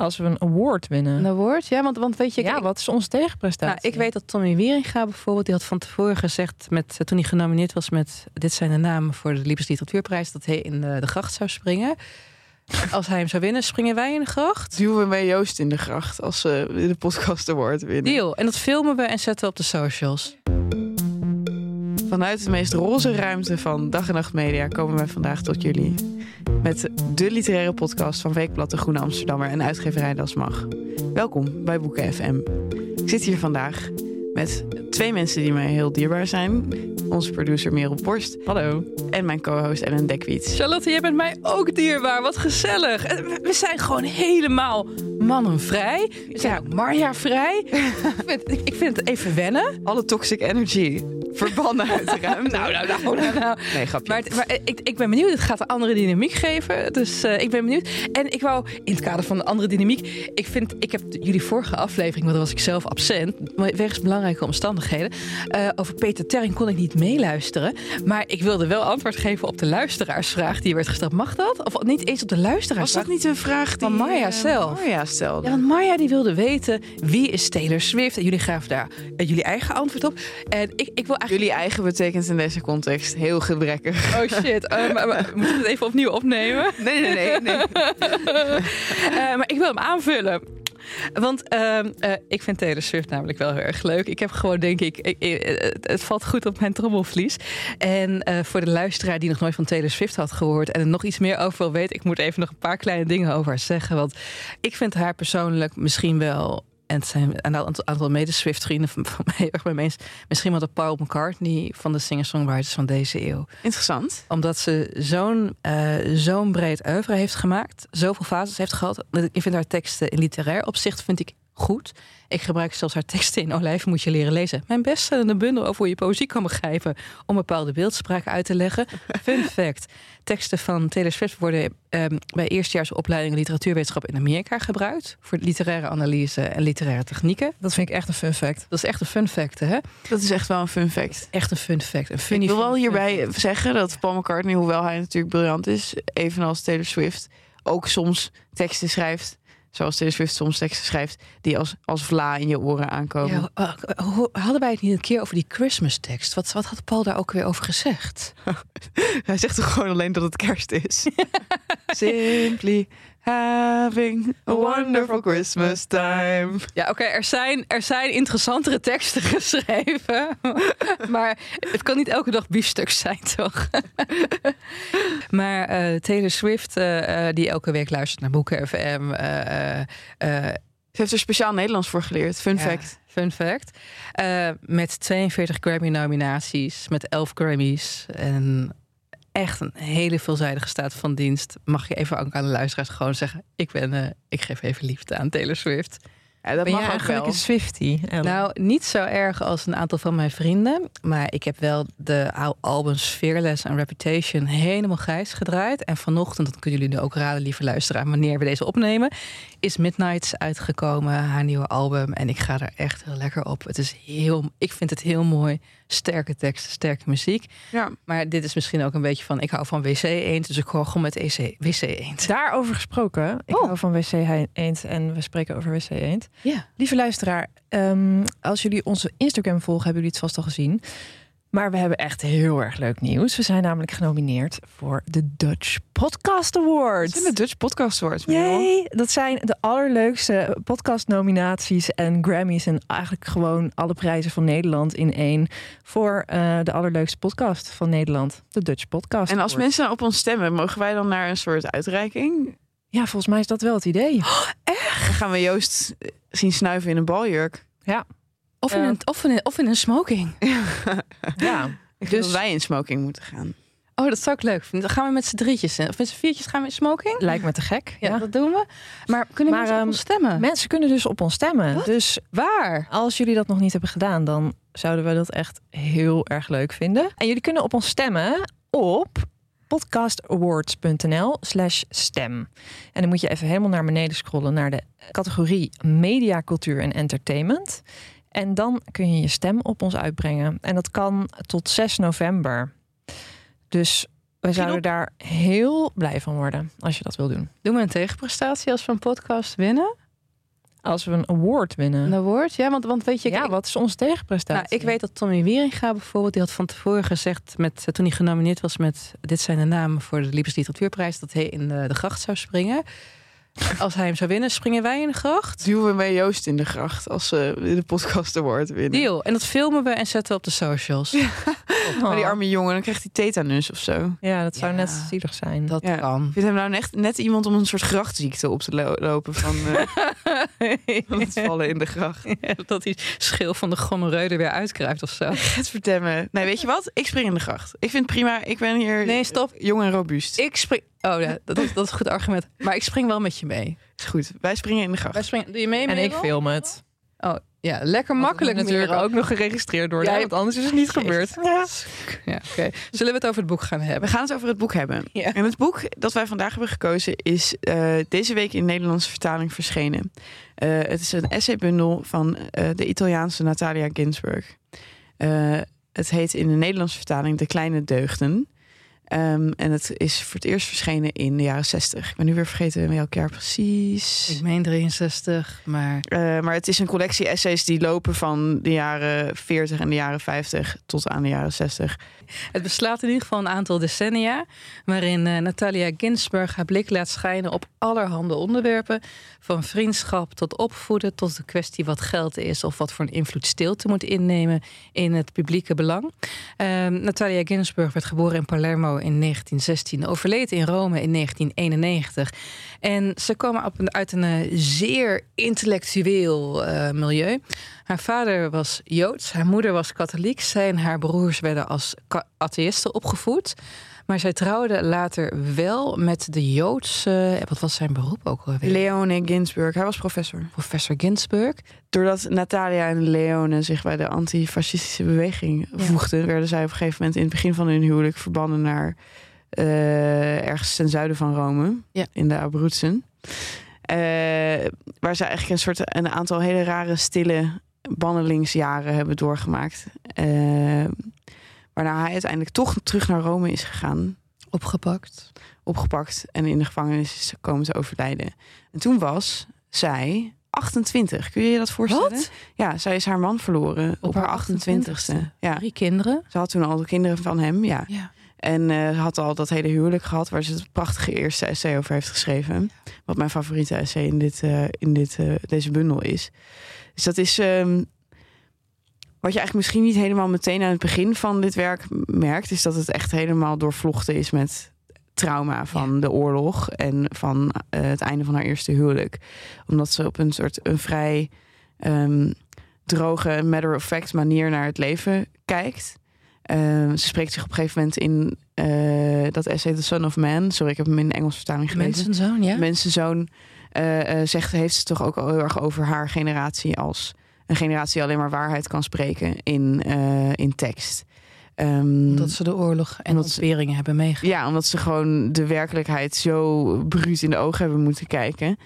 Als we een award winnen. Een award? Ja, want, want weet je... ja, ik, wat is onze tegenprestatie? nou, ik weet dat Tommy Wieringa bijvoorbeeld... die had van tevoren gezegd, met, toen hij genomineerd was met... dit zijn de namen voor de Libris Literatuurprijs... dat hij in de, de gracht zou springen. Als hij hem zou winnen, springen wij in de gracht. Duwen we Joost in de gracht als ze de podcast award winnen. Deal. En dat filmen we en zetten we op de socials. Vanuit de meest roze ruimte van Dag en Nacht Media komen wij vandaag tot jullie. Met de literaire podcast van Weekblad De Groene Amsterdammer en uitgeverij Das Mag. Welkom bij Boeken FM. Ik zit hier vandaag met twee mensen die mij heel dierbaar zijn. Onze producer Merel Borst. Hallo. En mijn co-host Ellen Dekwiets. Charlotte, jij bent mij ook dierbaar. Wat gezellig. En We zijn gewoon helemaal mannenvrij. We zijn ook Marja vrij. ik, vind, ik- ik vind het even wennen. Alle toxic energy verbannen uit de ruimte. Nou, nou, nou, nou, nou. Nee, grapje. Maar, het- maar ik, ik ben benieuwd. Het gaat een andere dynamiek geven. Dus eh, ik ben benieuwd. En ik wou, in het kader van de andere dynamiek... Ik vind, ik heb jullie vorige aflevering, want dan was ik zelf absent... wegens belangrijke omstandigheden... eh, over Peter Terring kon ik niet meeluisteren. Maar ik wilde wel antwoord geven op de luisteraarsvraag die werd gesteld. Mag dat? Of niet eens op de Was luisteraarsvraag? dat niet een vraag die Van Marja eh, zelf? Marja stelde. Ja, want Marja die wilde weten wie is Taylor Swift. En jullie gaven daar eh, jullie eigen antwoord op. En ik, ik wil eigenlijk... Jullie eigen betekent in deze context heel gebrekkig. Oh shit, maar, moeten we het even opnieuw opnemen? Nee, nee, nee. nee. Eh, maar ik wil hem aanvullen. Want ehm, eh, ik vind Taylor Swift namelijk wel heel erg leuk. Ik heb gewoon, denk ik, ik- ik- het, het valt goed op mijn trommelvlies. En eh, voor de luisteraar die nog nooit van Taylor Swift had gehoord... en er nog iets meer over wil weten... ik moet even nog een paar kleine dingen over haar zeggen. Want ik vind haar persoonlijk misschien wel... en het zijn een aantal, aantal mede-Swift-vrienden van, van mij erg bij me eens... misschien wel de Paul McCartney van de singer-songwriters van deze eeuw Interessant. omdat ze zo'n eh, zo'n breed oeuvre heeft gemaakt. Zoveel fases heeft gehad. Ik vind haar teksten in literair opzicht vind ik goed. Ik gebruik zelfs haar teksten in Olijven moet je leren lezen. Mijn beste bundel over hoe je poëzie kan begrijpen... om bepaalde beeldspraak uit te leggen. Fun fact. Teksten van Taylor Swift worden ehm, bij eerstejaars opleiding literatuurwetenschap in Amerika gebruikt. Voor literaire analyse en literaire technieken. Dat vind ik echt een fun fact. Dat is echt een fun fact, hè? Dat is echt wel een fun fact. Echt een fun fact. Een funny Ik wil wel hierbij zeggen dat Paul McCartney, hoewel hij natuurlijk briljant is, evenals Taylor Swift, ook soms teksten schrijft. Zoals Taylor Swift soms teksten schrijft die als, als vla in je oren aankomen. Ja, eh, hoe- hadden wij het niet een keer over die Christmas tekst? Wat, wat had Paul daar ook weer over gezegd? Hij zegt toch gewoon alleen dat het kerst is. Simply having a wonderful Christmas time. Ja, oké, er, zijn, er zijn interessantere teksten geschreven. maar het kan niet elke dag biefstuk zijn, toch? maar eh, Taylor Swift, eh, eh, die elke week luistert naar Boeken FM. eh, Ze heeft er speciaal Nederlands voor geleerd. Fun Ja, fact. Fun fact. Met 42 Grammy-nominaties, met 11 Grammys. En echt een hele veelzijdige staat van dienst. Mag je even ook aan de luisteraars gewoon zeggen... ik, ben, eh, ik geef even liefde aan Taylor Swift. Ja, dat Ben mag ook eigenlijk wel. een Swiftie? Ellen? Nou, niet zo erg als een aantal van mijn vrienden. Maar ik heb wel de al- albums Fearless en Reputation helemaal grijs gedraaid. En vanochtend, dat kunnen jullie nu ook raden, lieve luisteraar, wanneer we deze opnemen, is Midnights uitgekomen, haar nieuwe album. En ik ga er echt heel lekker op. Het is heel, ik vind het heel mooi. Sterke teksten, sterke muziek. Ja. Maar dit is misschien ook een beetje van, ik hou van WC Eend, dus ik hoor gewoon met EC, WC Eend. Daarover gesproken. Ik Oh. hou van WC Eend en we spreken over WC Eend. Ja. Lieve luisteraar, ehm, als jullie onze Instagram volgen, hebben jullie het vast al gezien. Maar we hebben echt heel erg leuk nieuws. We zijn namelijk genomineerd voor de Dutch Podcast Awards. zijn de Dutch Podcast Awards? Yay! Dat zijn de allerleukste podcastnominaties en Grammys en eigenlijk gewoon alle prijzen van Nederland in één voor eh, de allerleukste podcast van Nederland, de Dutch Podcast. En als Awards. mensen op ons stemmen, mogen wij dan naar een soort uitreiking? ja, volgens mij is dat wel het idee. Dan gaan we Joost zien snuiven in een baljurk. Of in, Eh. een, of, in een, of in een smoking. Ja, Dus- dat wij in smoking moeten gaan. Oh, dat zou ik leuk vinden. Dan gaan we met z'n drietjes. in. Of met z'n viertjes gaan we in smoking. lijkt me te gek. Ja, Ja. dat doen we. Maar kunnen Maar, mensen op ehm, ons stemmen? Mensen kunnen dus op ons stemmen. Wat? Dus Waar? als jullie dat nog niet hebben gedaan, dan zouden we dat echt heel erg leuk vinden. En jullie kunnen op ons stemmen op podcastawards.nl slash stem. En dan moet je even helemaal naar beneden scrollen naar de categorie media, cultuur en entertainment. En dan kun je je stem op ons uitbrengen. En dat kan tot 6 november. Dus wij zouden daar heel blij van worden als je dat wil doen. Doen we een tegenprestatie als we een podcast winnen? Als we een award winnen. Een award? Ja, want, want weet je... ja, ik, wat is onze tegenprestatie? nou, ik weet dat Tommy Wieringa bijvoorbeeld... die had van tevoren gezegd... Met, eh, toen hij genomineerd was met... dit zijn de namen voor de Libes Literatuurprijs... dat hij in de, de gracht zou springen. Als hij hem zou winnen, springen wij in de gracht. Duwen we mee Joost in de gracht als ze de podcast award winnen. Deal. En dat filmen we en zetten we op de socials. Maar die arme jongen, dan krijgt hij tetanus of zo. Ja, dat zou Ja. net zielig zijn. Dat Ja. kan. Ik vind hem nou echt net iemand om een soort grachtziekte op te lo- lopen van, eh, van het vallen in de gracht. Ja, dat hij schil van de gonoreu er weer uitkruipt of zo. Het vertemmen. Nee, weet je wat? Ik spring in de gracht. Ik vind het prima. Ik ben hier Nee, stop. jong en robuust. Ik spring... Oh ja, dat, is- dat is een goed argument. Maar ik spring wel met je mee. Is goed. Wij springen in de gracht. Wij springen... Doe je mee, en ik film het. Oh, ja. Lekker makkelijk natuurlijk Merel. ook nog geregistreerd worden. Ja, hè, want anders is het niet Jezus. gebeurd. Ja, oké. Zullen we het over het boek gaan We hebben? gaan het over het boek hebben. Ja. En het boek dat wij vandaag hebben gekozen is eh, deze week in Nederlandse vertaling verschenen. Eh, het is een essaybundel van eh, de Italiaanse Natalia Ginsburg. Eh, het heet in de Nederlandse vertaling De Kleine Deugden. Ehm, en het is voor het eerst verschenen in de jaren 60. Ik ben nu weer vergeten welk jaar precies. Ik meen 63, maar... Eh, maar het is een collectie essays die lopen van de jaren 40 en de jaren 50 tot aan de jaren 60. Het beslaat in ieder geval een aantal decennia... waarin eh, Natalia Ginsburg haar blik laat schijnen op allerhande onderwerpen. Van vriendschap tot opvoeden tot de kwestie wat geld is... of wat voor een invloed stilte moet innemen in het publieke belang. Ehm, Natalia Ginsburg werd geboren in Palermo in 1916... overleed in Rome in 1991. En ze kwam uit een eh, zeer intellectueel eh, milieu... Haar vader was Joods, haar moeder was katholiek. Zij en haar broers werden als atheïsten opgevoed. Maar zij trouwde later wel met de Joodse... Wat was zijn beroep ook alweer? Leone Ginsburg, hij was professor. Professor Ginsburg. Doordat Natalia en Leone zich bij de antifascistische beweging Ja. voegden, werden zij op een gegeven moment in het begin van hun huwelijk verbannen naar eh, ergens ten zuiden van Rome, Ja. in de Abruzzen. Eh, waar ze eigenlijk een soort een aantal hele rare stille bannelingsjaren hebben doorgemaakt. Eh, waarna hij uiteindelijk toch terug naar Rome is gegaan Opgepakt. opgepakt en in de gevangenis is komen te overlijden. En toen was zij 28. Kun je je dat voorstellen? Wat? Ja, zij is haar man verloren op, haar 28ste. Ja, Drie kinderen. ze had toen al de kinderen van hem, ja. Ja. En eh, had al dat hele huwelijk gehad, waar ze het prachtige eerste essay over heeft geschreven. Wat mijn favoriete essay in, dit, eh, in dit, eh, deze bundel is. Dus dat is ehm, wat je eigenlijk misschien niet helemaal meteen aan het begin van dit werk merkt, is dat het echt helemaal doorvlochten is met trauma van de oorlog en van eh, het einde van haar eerste huwelijk. Omdat ze op een soort een vrij ehm, droge, matter-of-fact manier naar het leven kijkt. Ehm, ze spreekt zich op een gegeven moment in eh, dat essay The Son of Man. Sorry, ik heb hem in de Engelse vertaling gelezen. Mensenzoon, ja? Mensenzoon eh, zegt, heeft ze toch ook al heel erg over haar generatie als een generatie die alleen maar waarheid kan spreken in, eh, in tekst. Ehm, Dat ze de oorlog en ontberingen hebben meegemaakt. ja, omdat ze gewoon de werkelijkheid zo bruut in de ogen hebben moeten kijken.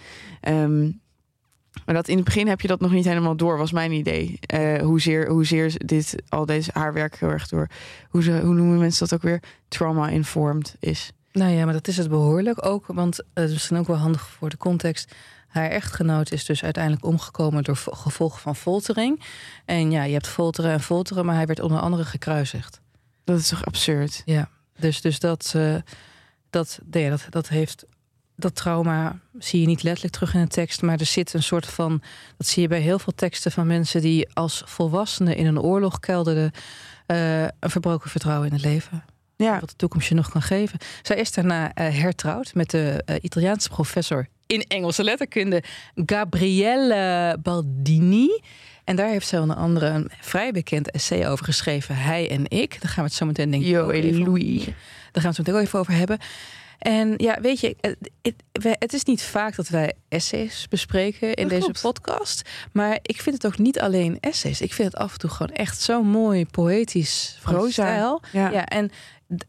Ehm, maar dat in het begin heb je dat nog niet helemaal door, was mijn idee. Eh hoezeer, hoezeer dit, al deze haar werk heel erg door. Hoe, ze, hoe noemen mensen dat ook weer? Trauma-informed is. Nou ja, maar dat is het behoorlijk ook. Want eh, het is misschien ook wel handig voor de context. Haar echtgenoot is dus uiteindelijk omgekomen door vo- gevolgen van foltering. En ja, je hebt folteren en folteren, maar hij werd onder andere gekruisigd. Dat is toch absurd? Ja, dus, dus dat, eh, dat, nee, dat, dat heeft. Dat trauma zie je niet letterlijk terug in de tekst, maar er zit een soort van. Dat zie je bij heel veel teksten van mensen die als volwassenen in een oorlog kelderden. eh, een verbroken vertrouwen in het leven. Ja. Wat de toekomst je nog kan geven. Zij is daarna eh, hertrouwd met de Italiaanse professor in Engelse letterkunde, Gabriele Baldini. En daar heeft zij onder andere een vrij bekend essay over geschreven. Hij en ik. Daar gaan we het zo meteen denk ik Yo, even Louis. Daar gaan we het zo meteen ook even over hebben. En ja, weet je, het, het, is niet vaak dat wij essays bespreken in Dat deze klopt. podcast. Maar ik vind het ook niet alleen essays. Ik vind het af en toe gewoon echt zo mooi poëtisch Proza. Ja. Ja, en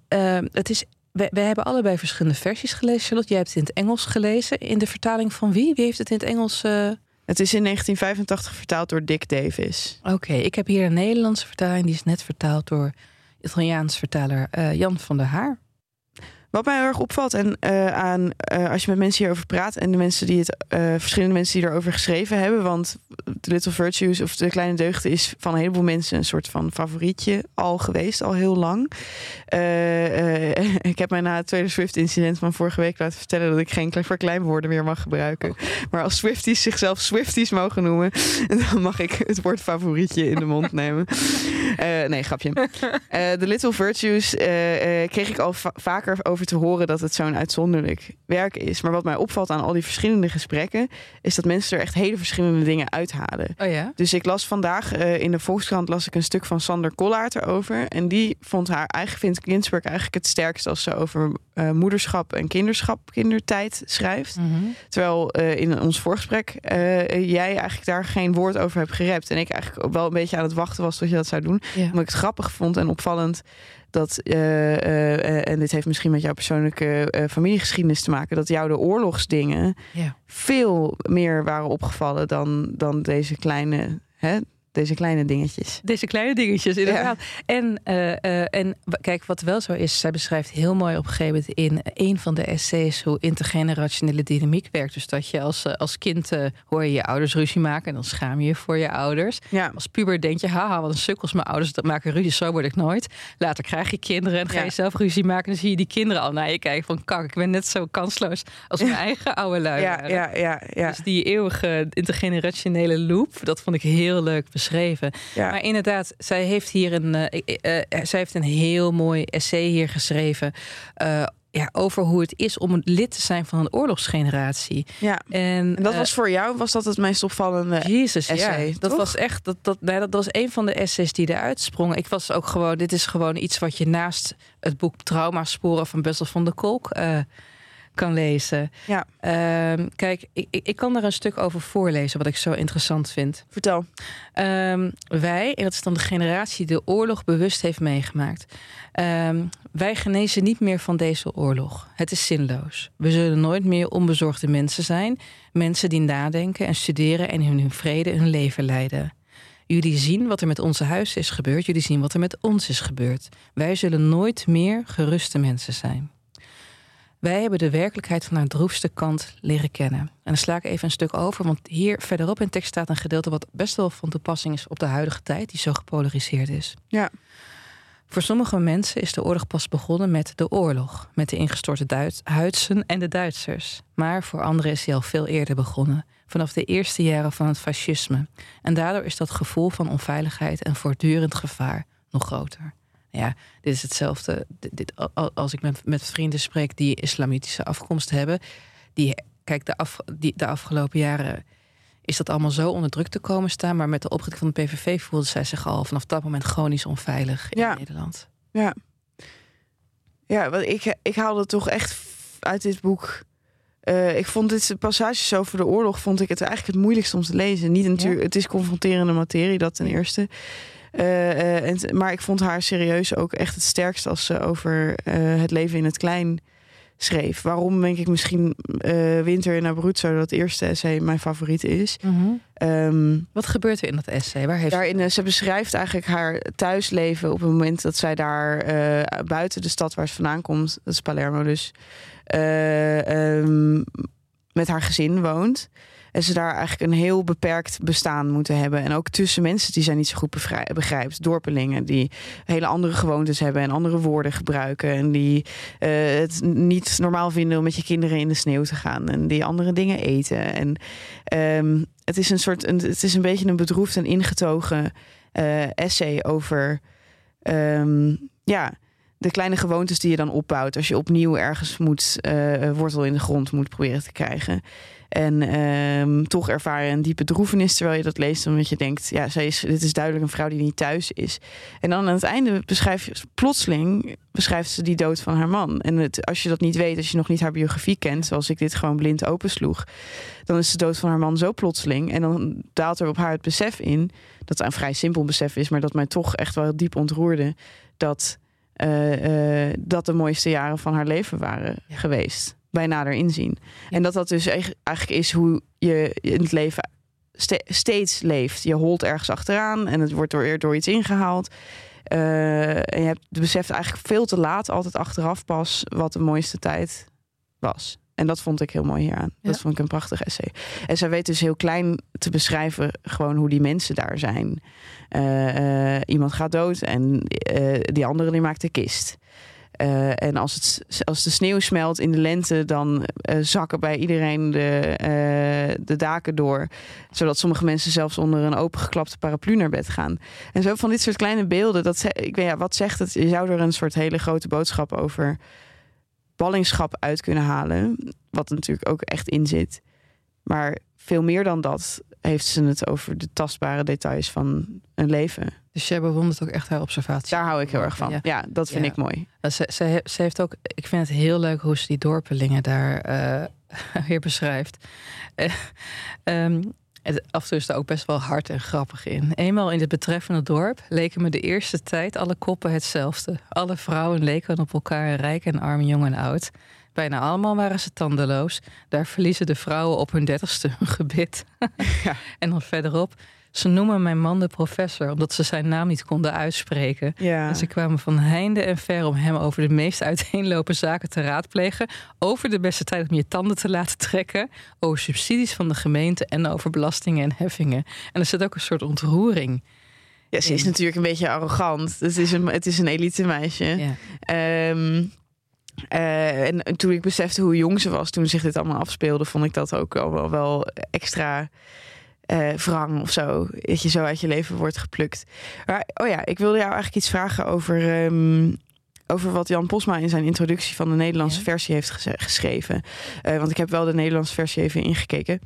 eh, het is. We, we hebben allebei verschillende versies gelezen. Charlotte, jij hebt het in het Engels gelezen. In de vertaling van wie? Wie heeft het in het Engels? eh, Het is in 1985 vertaald door Dick Davis. Oké, ik heb hier een Nederlandse vertaling. Die is net vertaald door Italiaans vertaler eh, Jan van der Haar. Wat mij erg opvalt en eh, aan eh, als je met mensen hierover praat en de mensen die het, eh, verschillende mensen die erover geschreven hebben, want The Little Virtues of De Kleine Deugden is van een heleboel mensen een soort van favorietje al geweest, al heel lang. Ik heb mij na het tweede Swift-incident van vorige week laten vertellen dat ik geen kle- verkleinwoorden meer mag gebruiken. Maar als Swifties zichzelf Swifties mogen noemen, dan mag ik het woord favorietje in de mond nemen. Nee, grapje. The Little Virtues kreeg ik al va- vaker over te horen dat het zo'n uitzonderlijk werk is. Maar wat mij opvalt aan al die verschillende gesprekken, is dat mensen er echt hele verschillende dingen uithalen. Oh ja? Dus ik las vandaag eh, in de Volkskrant las ik een stuk van Sander Kollaert erover. En die vond haar eigenlijk vindt Ginsberg eigenlijk het sterkst als ze over eh, moederschap en kinderschap, kindertijd schrijft. Mhm. Terwijl eh, in ons voorgesprek jij eigenlijk daar geen woord over hebt gerept. En ik eigenlijk wel een beetje aan het wachten was tot je dat zou doen. Ja. Omdat ik het grappig vond en opvallend dat, eh, eh, eh, en dit heeft misschien met jouw persoonlijke familiegeschiedenis te maken, dat jou de oorlogsdingen Ja. veel meer waren opgevallen dan, dan deze kleine, hè, deze kleine dingetjes. Deze kleine dingetjes, inderdaad. En, eh, eh, en kijk, wat wel zo is, zij beschrijft heel mooi op een gegeven moment in een van de essays hoe intergenerationele dynamiek werkt. Dus dat je als, eh, als kind hoor je je ouders ruzie maken en dan schaam je je voor je ouders. Ja, Als puber denk je, haha, wat een sukkels, mijn ouders dat maken ruzie, zo word ik nooit. Later krijg je kinderen en ga je Ja. zelf ruzie maken. Dan zie je die kinderen al naar je kijken van, kak, ik ben net zo kansloos als mijn eigen oude lui. ja, ja, ja, ja. Dus die eeuwige intergenerationele loop, dat vond ik heel leuk beschreven. Ja. Maar inderdaad, zij heeft hier een, eh, eh, eh, zij heeft een heel mooi essay hier geschreven. ja, over hoe het is om lid te zijn van een oorlogsgeneratie. ja. En, En dat was voor jou, was dat het meest opvallende? Jezus, essay, ja. Dat toch? was echt, dat, dat, nee, dat was een van de essays die eruit sprongen. Ik was ook gewoon, dit is gewoon iets wat je naast het boek Traumasporen van Bessel van der Kolk kan lezen. Ja. Ehm, kijk, ik, ik kan daar een stuk over voorlezen, wat ik zo interessant vind. Vertel. Ehm, wij, en dat is dan de generatie die de oorlog bewust heeft meegemaakt. Ehm, wij genezen niet meer van deze oorlog. Het is zinloos. We zullen nooit meer onbezorgde mensen zijn. Mensen die nadenken en studeren en in hun vrede hun leven leiden. Jullie zien wat er met onze huis is gebeurd. Jullie zien wat er met ons is gebeurd. Wij zullen nooit meer geruste mensen zijn. Wij hebben de werkelijkheid van haar droefste kant leren kennen. En dan sla ik even een stuk over, want hier verderop in tekst staat een gedeelte wat best wel van toepassing is op de huidige tijd, die zo gepolariseerd is. Ja. Voor sommige mensen is de oorlog pas begonnen met de oorlog, met de ingestorte Duits Huidsen en de Duitsers. Maar voor anderen is die al veel eerder begonnen, vanaf de eerste jaren van het fascisme. En daardoor is dat gevoel van onveiligheid en voortdurend gevaar nog groter. Ja, dit is hetzelfde. Dit, dit- al- als ik met, met vrienden spreek die islamitische afkomst hebben, die, kijk, de, af, die, de afgelopen jaren is dat allemaal zo onder druk te komen staan. Maar met de oprichting van de PVV voelde zij zich al vanaf dat moment chronisch onveilig in Ja. Nederland. Ja, ja want ik, ik haalde toch echt uit dit boek. eh, ik vond dit passages over de oorlog vond ik het eigenlijk het moeilijkste om te lezen. Niet natuurlijk, het is confronterende materie, dat ten eerste. Eh, eh, en, maar ik vond haar serieus ook echt het sterkst als ze over eh, het leven in het klein schreef. Waarom denk ik misschien Winter in Abruzzo, dat eerste essay, mijn favoriet is. Ehm, Wat gebeurt er in dat essay? Waar heeft Daarin, ze beschrijft eigenlijk haar thuisleven op het moment dat zij daar buiten de stad waar ze vandaan komt, dat is Palermo dus, eh, ehm, met haar gezin woont. En ze daar eigenlijk een heel beperkt bestaan moeten hebben. En ook tussen mensen die zij niet zo goed begrijpt. Dorpelingen die hele andere gewoontes hebben en andere woorden gebruiken. En die eh, het niet normaal vinden om met je kinderen in de sneeuw te gaan. En die andere dingen eten. En ehm, het is een soort, een, het is een beetje een bedroefd en ingetogen eh, essay over ehm, ja, de kleine gewoontes die je dan opbouwt als je opnieuw ergens moet eh, wortel in de grond moet proberen te krijgen. En ehm, toch ervaar je een diepe droefenis terwijl je dat leest, omdat je denkt, ja, zij is, dit is duidelijk een vrouw die niet thuis is. En dan aan het einde beschrijf je plotseling beschrijft ze die dood van haar man. En het, als je dat niet weet, als je nog niet haar biografie kent, zoals ik dit gewoon blind opensloeg, dan is de dood van haar man zo plotseling. En dan daalt er op haar het besef in, dat een vrij simpel besef is, maar dat mij toch echt wel heel diep ontroerde, dat eh, eh, dat de mooiste jaren van haar leven waren geweest. Bij nader inzien. En dat dat dus eigenlijk is hoe je in het leven ste- steeds leeft. Je holt ergens achteraan en het wordt door, door iets ingehaald. Eh, en je hebt beseft eigenlijk veel te laat, altijd achteraf pas, wat de mooiste tijd was. En dat vond ik heel mooi hieraan. Dat vond ik een prachtig essay. En zij weet dus heel klein te beschrijven gewoon hoe die mensen daar zijn. Eh, eh, iemand gaat dood en die andere die maakt de kist. Eh, en als, het, als de sneeuw smelt in de lente, dan eh, zakken bij iedereen de, eh, de daken door. Zodat sommige mensen zelfs onder een opengeklapte paraplu naar bed gaan. En zo van dit soort kleine beelden. Dat, ik weet ja, wat zegt het? Je zou er een soort hele grote boodschap over ballingschap uit kunnen halen. Wat er natuurlijk ook echt in zit. Maar veel meer dan dat heeft ze het over de tastbare details van een leven. Dus jij bewondert ook echt haar observatie. Daar hou ik heel erg van. Ja. Ja, dat vind Ja. ik mooi. Uh, Ze, ze, he- ze heeft ook, ik vind het heel leuk hoe ze die dorpelingen daar eh, weer beschrijft. Het, af en toe is er ook best wel hard en grappig in. Eenmaal in het betreffende dorp leken me de eerste tijd alle koppen hetzelfde. Alle vrouwen leken op elkaar, rijk en arm, jong en oud. Bijna allemaal waren ze tandeloos. Daar verliezen de vrouwen op hun dertigste hun gebit. Ja. En dan verderop. Ze noemen mijn man de professor, omdat ze zijn naam niet konden uitspreken. Ja. En ze kwamen van heinde en ver om hem over de meest uiteenlopen zaken te raadplegen. Over de beste tijd om je tanden te laten trekken. Over subsidies van de gemeente en over belastingen en heffingen. En er zit ook een soort ontroering. Ja, ze is in. natuurlijk een beetje arrogant. Het is een, het is een elite meisje. Ja. Ehm, eh, en toen ik besefte hoe jong ze was toen zich dit allemaal afspeelde, vond ik dat ook al wel, wel extra wrang of zo. Dat je zo uit je leven wordt geplukt. Maar, oh ja, ik wilde jou eigenlijk iets vragen over, ehm, over wat Jan Posma in zijn introductie van de Nederlandse Ja. versie heeft geschreven. Eh, want ik heb wel de Nederlandse versie even ingekeken.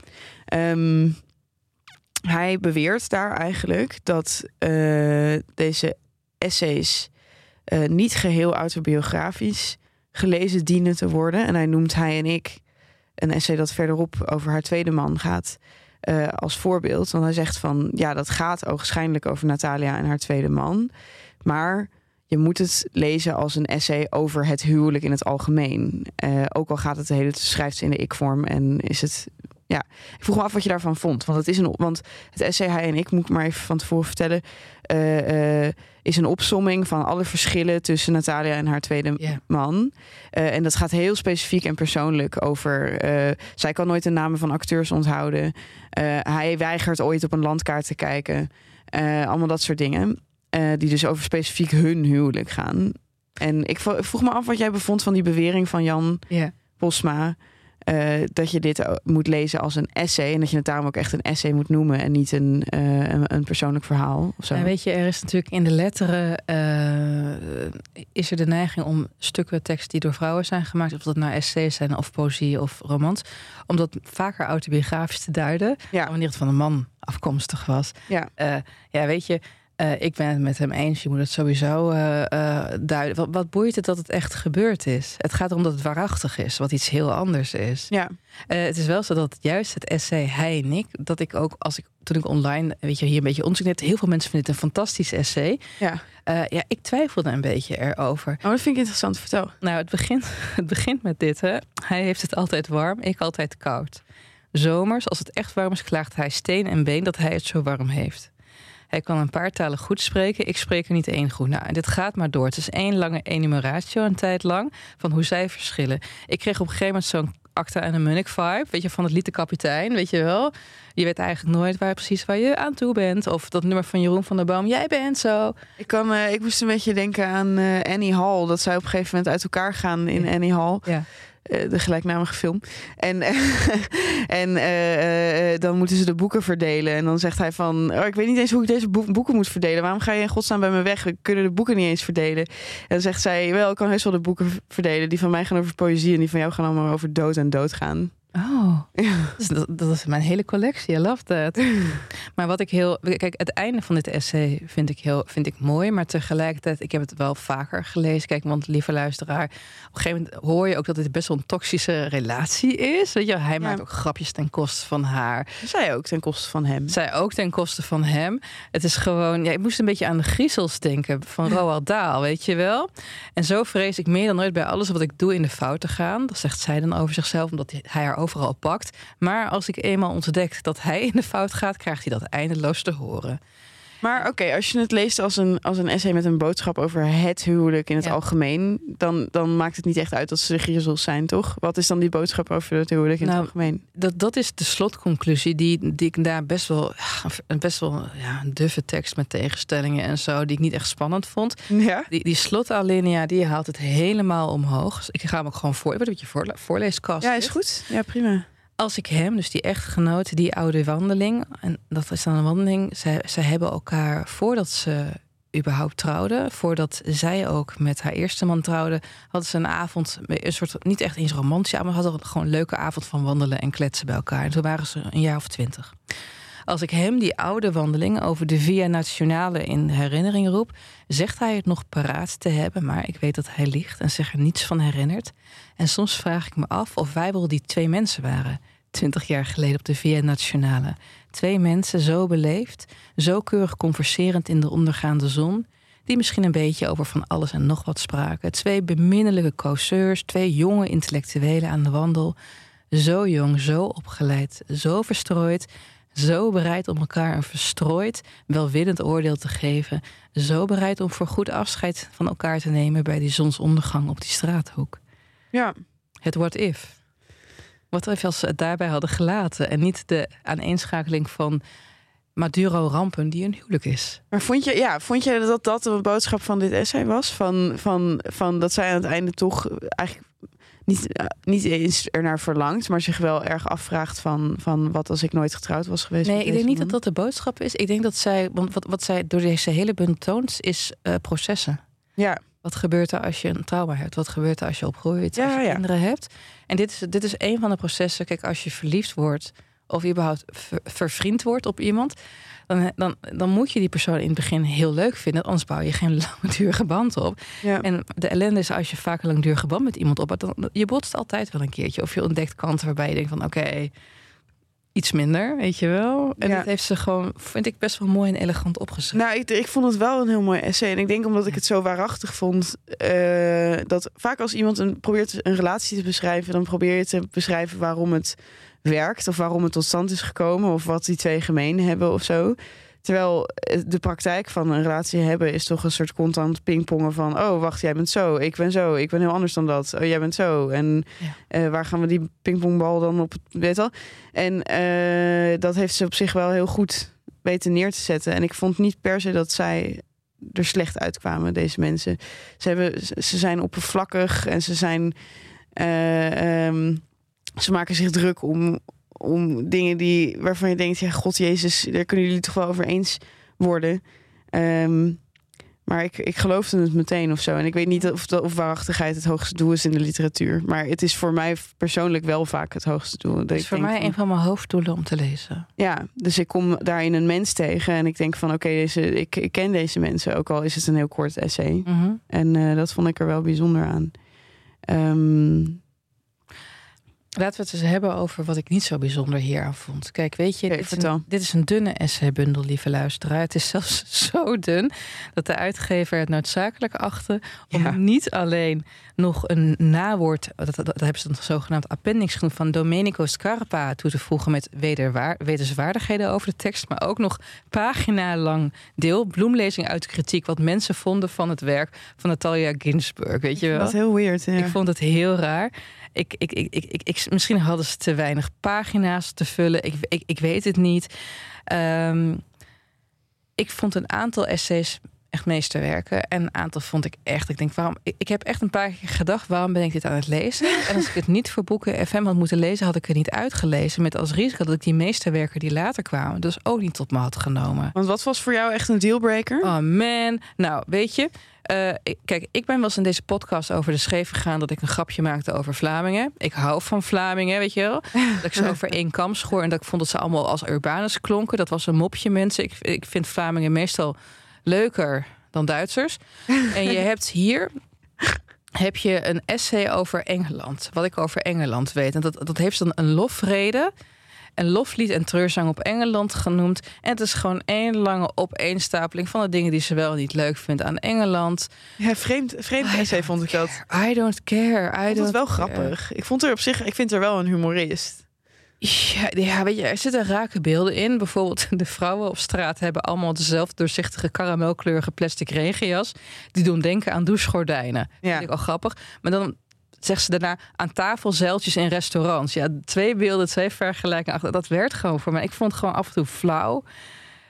Ehm, hij beweert daar eigenlijk dat eh, deze essays niet geheel autobiografisch gelezen dienen te worden. En hij noemt hij en ik een essay dat verderop over haar tweede man gaat eh, als voorbeeld. Want hij zegt van ja, dat gaat ogenschijnlijk over Natalia en haar tweede man. Maar je moet het lezen als een essay over het huwelijk in het algemeen. Eh, ook al gaat het de hele schrijft ze in de ik-vorm en is het. Ja, ik vroeg me af wat je daarvan vond. Want het is een. Want het essay Hij en ik, moet ik maar even van tevoren vertellen. eh, eh, is een opsomming van alle verschillen tussen Natalia en haar tweede man. Eh, en dat gaat heel specifiek en persoonlijk over. zij kan nooit de namen van acteurs onthouden. Hij weigert ooit op een landkaart te kijken. Allemaal dat soort dingen. Die dus over specifiek hun huwelijk gaan. En ik vroeg me af wat jij bevond van die bewering van Jan Ja. Posma. Eh, dat je dit o- moet lezen als een essay. En dat je het daarom ook echt een essay moet noemen. En niet een, eh, een, een persoonlijk verhaal. Of zo. En weet je, er is natuurlijk in de letteren eh, is er de neiging om stukken tekst die door vrouwen zijn gemaakt, of dat nou essays zijn of poëzie of romans, om dat vaker autobiografisch te duiden, Ja. wanneer het van een man afkomstig was. Ja. Eh, ja, weet je, Eh, ik ben het met hem eens. Je moet het sowieso uh, duiden. Wat, wat, boeit het dat het echt gebeurd is? Het gaat erom dat het waarachtig is, wat iets heel anders is. Ja. het is wel zo dat juist het essay Hij en ik, dat ik ook als ik toen ik online, weet je, hier een beetje onderzoek net, heel veel mensen vinden het een fantastisch essay. Ja. ja, ik twijfelde een beetje erover. Oh, dat vind ik interessant. Vertel. Nou, het begint, het begint met dit. Hè. Hij heeft het altijd warm, ik altijd koud. Zomers, als het echt warm is, klaagt hij steen en been dat hij het zo warm heeft. Hij kan een paar talen goed spreken. Ik spreek er niet één goed. Nou, en dit gaat maar door. Het is één lange enumeratio een tijd lang van hoe zij verschillen. Ik kreeg op een gegeven moment zo'n Acta en een Munnik vibe. Weet je, van het lied de kapitein, weet je wel. Je weet eigenlijk nooit waar precies waar je aan toe bent. Of dat nummer van Jeroen van der Boom. Jij bent zo. Ik, kan, uh, ik moest een beetje denken aan uh, Annie Hall. Dat zij op een gegeven moment uit elkaar gaan in Annie Hall. Ja. Eh, de gelijknamige film. En, en uh, dan moeten ze de boeken verdelen. En dan zegt hij van, oh, ik weet niet eens hoe ik deze boeken moet verdelen. Waarom ga je in godsnaam bij me weg? We kunnen de boeken niet eens verdelen. En dan zegt zij, wel, ik kan heus wel de boeken verdelen. Die van mij gaan over poëzie en die van jou gaan allemaal over dood en doodgaan. Oh, ja. dat, dat, is mijn hele collectie. I love that. maar wat ik heel. Kijk, het einde van dit essay vind ik heel vind ik mooi. Maar tegelijkertijd, ik heb het wel vaker gelezen. Kijk, want lieve luisteraar, op een gegeven moment hoor je ook dat dit best wel een toxische relatie is. Weet je, hij maakt ook grapjes ten koste van haar. Zij ook ten koste van hem. Zij ook ten koste van hem. Het is gewoon. Ja, ik moest een beetje aan de griezels denken van Roald Daal, weet je wel. En zo vrees ik meer dan ooit bij alles wat ik doe in de fout te gaan. Dat zegt zij dan over zichzelf, omdat hij haar overal pakt. Maar als ik eenmaal ontdek dat hij in de fout gaat, krijgt hij dat eindeloos te horen. Maar oké, als je het leest als een, als een essay met een boodschap over het huwelijk in het algemeen, dan, dan maakt het niet echt uit dat ze de griezels zijn, toch? Wat is dan die boodschap over het huwelijk in het nou, algemeen? Dat, dat is de slotconclusie die, die ik daar best wel, best wel ja, een duffe tekst met tegenstellingen en zo, die ik niet echt spannend vond. Ja? Die, die slotalinea, die haalt het helemaal omhoog. Dus ik ga hem ook gewoon voor, wat beetje voor, voorleeskast. Ja, is goed. Ja, prima als ik hem, dus die echtgenoot, die oude wandeling, en dat is dan een wandeling, zij hebben elkaar voordat ze überhaupt trouwden, voordat zij ook met haar eerste man trouwde, hadden ze een avond, een soort, niet echt eens romantisch, maar hadden gewoon een leuke avond van wandelen en kletsen bij elkaar. En toen waren ze een jaar of twintig. Als ik hem die oude wandeling over de Via Nationale in herinnering roep, zegt hij het nog paraat te hebben, maar ik weet dat hij liegt en zich er niets van herinnert. En soms vraag ik me af of wij wel die twee mensen waren, twintig jaar geleden op de Via Nationale. Twee mensen zo beleefd, zo keurig converserend in de ondergaande zon, die misschien een beetje over van alles en nog wat spraken. Twee beminnelijke causeurs, twee jonge intellectuelen aan de wandel. Zo jong, zo opgeleid, zo verstrooid, zo bereid om elkaar een verstrooid, welwillend oordeel te geven. Zo bereid om voor goed afscheid van elkaar te nemen bij die zonsondergang op die straathoek. Ja. Het what if. Wat if als ze het daarbij hadden gelaten en niet de aaneenschakeling van Maduro-rampen die een huwelijk is. Maar vond je, ja, vond je dat dat de boodschap van dit essay was? Van, van, van dat zij aan het einde toch eigenlijk niet, uh, niet eens ernaar verlangt, maar zich wel erg afvraagt van, van wat als ik nooit getrouwd was geweest. Nee, ik denk niet dat dat de boodschap is. Ik denk dat zij, want wat, wat zij door deze hele bundel toont, is uh, processen. Ja. Wat gebeurt er als je een trauma hebt? Wat gebeurt er als je opgroeit? Ja, als je ja. kinderen hebt? En dit is, dit is een van de processen. Kijk, als je verliefd wordt of überhaupt ver, vervriend wordt op iemand, dan, dan, dan moet je die persoon in het begin heel leuk vinden. Anders bouw je geen langdurige band op. Ja. En de ellende is als je vaak een langdurige band met iemand op dan je botst altijd wel een keertje. Of je ontdekt kanten waarbij je denkt van oké, iets minder, weet je wel. En ja. dat heeft ze gewoon, vind ik, best wel mooi en elegant opgeschreven. Nou, ik, ik vond het wel een heel mooi essay. En ik denk omdat ik het zo waarachtig vond, uh, dat vaak als iemand een, probeert een relatie te beschrijven, dan probeer je te beschrijven waarom het werkt of waarom het tot stand is gekomen of wat die twee gemeen hebben of zo. Terwijl de praktijk van een relatie hebben is toch een soort constant pingpongen van... oh, wacht, jij bent zo, ik ben zo, ik ben heel anders dan dat. Oh, jij bent zo. En ja. uh, waar gaan we die pingpongbal dan op? Weet wel? En uh, dat heeft ze op zich wel heel goed weten neer te zetten. En ik vond niet per se dat zij er slecht uitkwamen, deze mensen. Ze, hebben, ze zijn oppervlakkig en ze zijn... Uh, um, ze maken zich druk om, om dingen die, waarvan je denkt, ja, God Jezus, daar kunnen jullie toch wel over eens worden. Um, Maar ik, ik geloofde het meteen of zo. En ik weet niet of, de, of waarachtigheid het hoogste doel is in de literatuur. Maar het is voor mij persoonlijk wel vaak het hoogste doel. Het is voor mij van- een van mijn hoofddoelen om te lezen. Ja, dus ik kom daarin een mens tegen. En ik denk van oké, deze ik, ik ken deze mensen. Ook al is het een heel kort essay. Mhm. En eh, dat vond ik er wel bijzonder aan. Ehm, Laten we het eens hebben over wat ik niet zo bijzonder hier aan vond. Kijk, weet je, dit, is een, dit is een dunne essaybundel, lieve luisteraar. Het is zelfs zo dun dat de uitgever het noodzakelijk achtte om Ja. niet alleen nog een nawoord, dat, dat, dat hebben ze dan zogenaamd appendix genoemd, van Domenico Scarpa toe te voegen met wetenswaardigheden over de tekst, maar ook nog pagina lang deel, bloemlezing uit de kritiek, wat mensen vonden van het werk van Natalia Ginsburg. Weet je wel? dat is heel weird. Ja. Ik vond het heel raar. Ik, ik, ik, ik, ik, misschien hadden ze te weinig pagina's te vullen. Ik, ik, ik weet het niet. Ehm, ik vond een aantal essays echt meesterwerken. En een aantal vond ik echt. Ik denk, waarom? Ik, ik heb echt een paar keer gedacht, waarom ben ik dit aan het lezen? En als ik het niet voor boeken FM had moeten lezen, had ik het niet uitgelezen. Met als risico dat ik die meesterwerken die later kwamen, dus ook niet tot me had genomen. Want wat was voor jou echt een dealbreaker? Oh man. Nou, weet je. ik- kijk, ik ben wel eens in deze podcast over de scheef gegaan dat ik een grapje maakte over Vlamingen. Ik hou van Vlamingen, weet je wel. Dat ik ze over één kam schoor en dat ik vond dat ze allemaal als Urbanus klonken. Dat was een mopje, mensen. Ik, ik vind Vlamingen meestal leuker dan Duitsers. En je hebt hier heb je een essay over Engeland. Wat ik over Engeland weet. En dat, dat heeft dan een lofrede. Een loflied en treurzang op Engeland genoemd. En het is gewoon één lange opeenstapeling van de dingen die ze wel niet leuk vindt aan Engeland. Ja, vreemd, vreemd essay vond ik dat. I don't care. I Ik vond het wel care. grappig. Ik vond er op zich, ik vind er wel een humorist. Ja, ja, weet je, er zitten rake beelden in. Bijvoorbeeld de vrouwen op straat hebben allemaal dezelfde doorzichtige karamelkleurige plastic regenjas. Die doen denken aan douchegordijnen. Ja. Vind ik al grappig. Maar dan zegt ze daarna aan tafel zeiltjes in restaurants. Ja, twee beelden, twee vergelijkingen. Dat werd gewoon voor mij. Ik vond het gewoon af en toe flauw.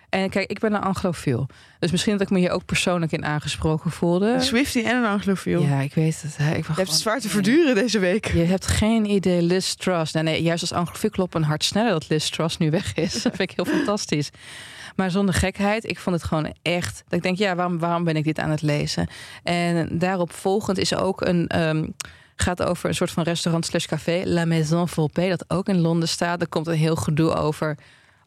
En kijk, ik ben een anglofiel. Dus misschien dat ik me hier ook persoonlijk in aangesproken voelde. Een Swiftie en een anglofiel. Ja, ik weet het. hè. Ik Je hebt het zwaar te verduren deze week. je hebt geen idee, Liz Truss. Nee, nee, juist als anglofiel klopt een hart sneller dat Liz Truss nu weg is. Dat vind ik heel fantastisch. Maar zonder gekheid, ik vond het gewoon echt. Dat ik denk, ja, waarom, waarom ben ik dit aan het lezen? En daarop volgend is ook een. ehm, gaat over een soort van restaurant slash café, La Maison Volpe, dat ook in Londen staat. Er komt een heel gedoe over,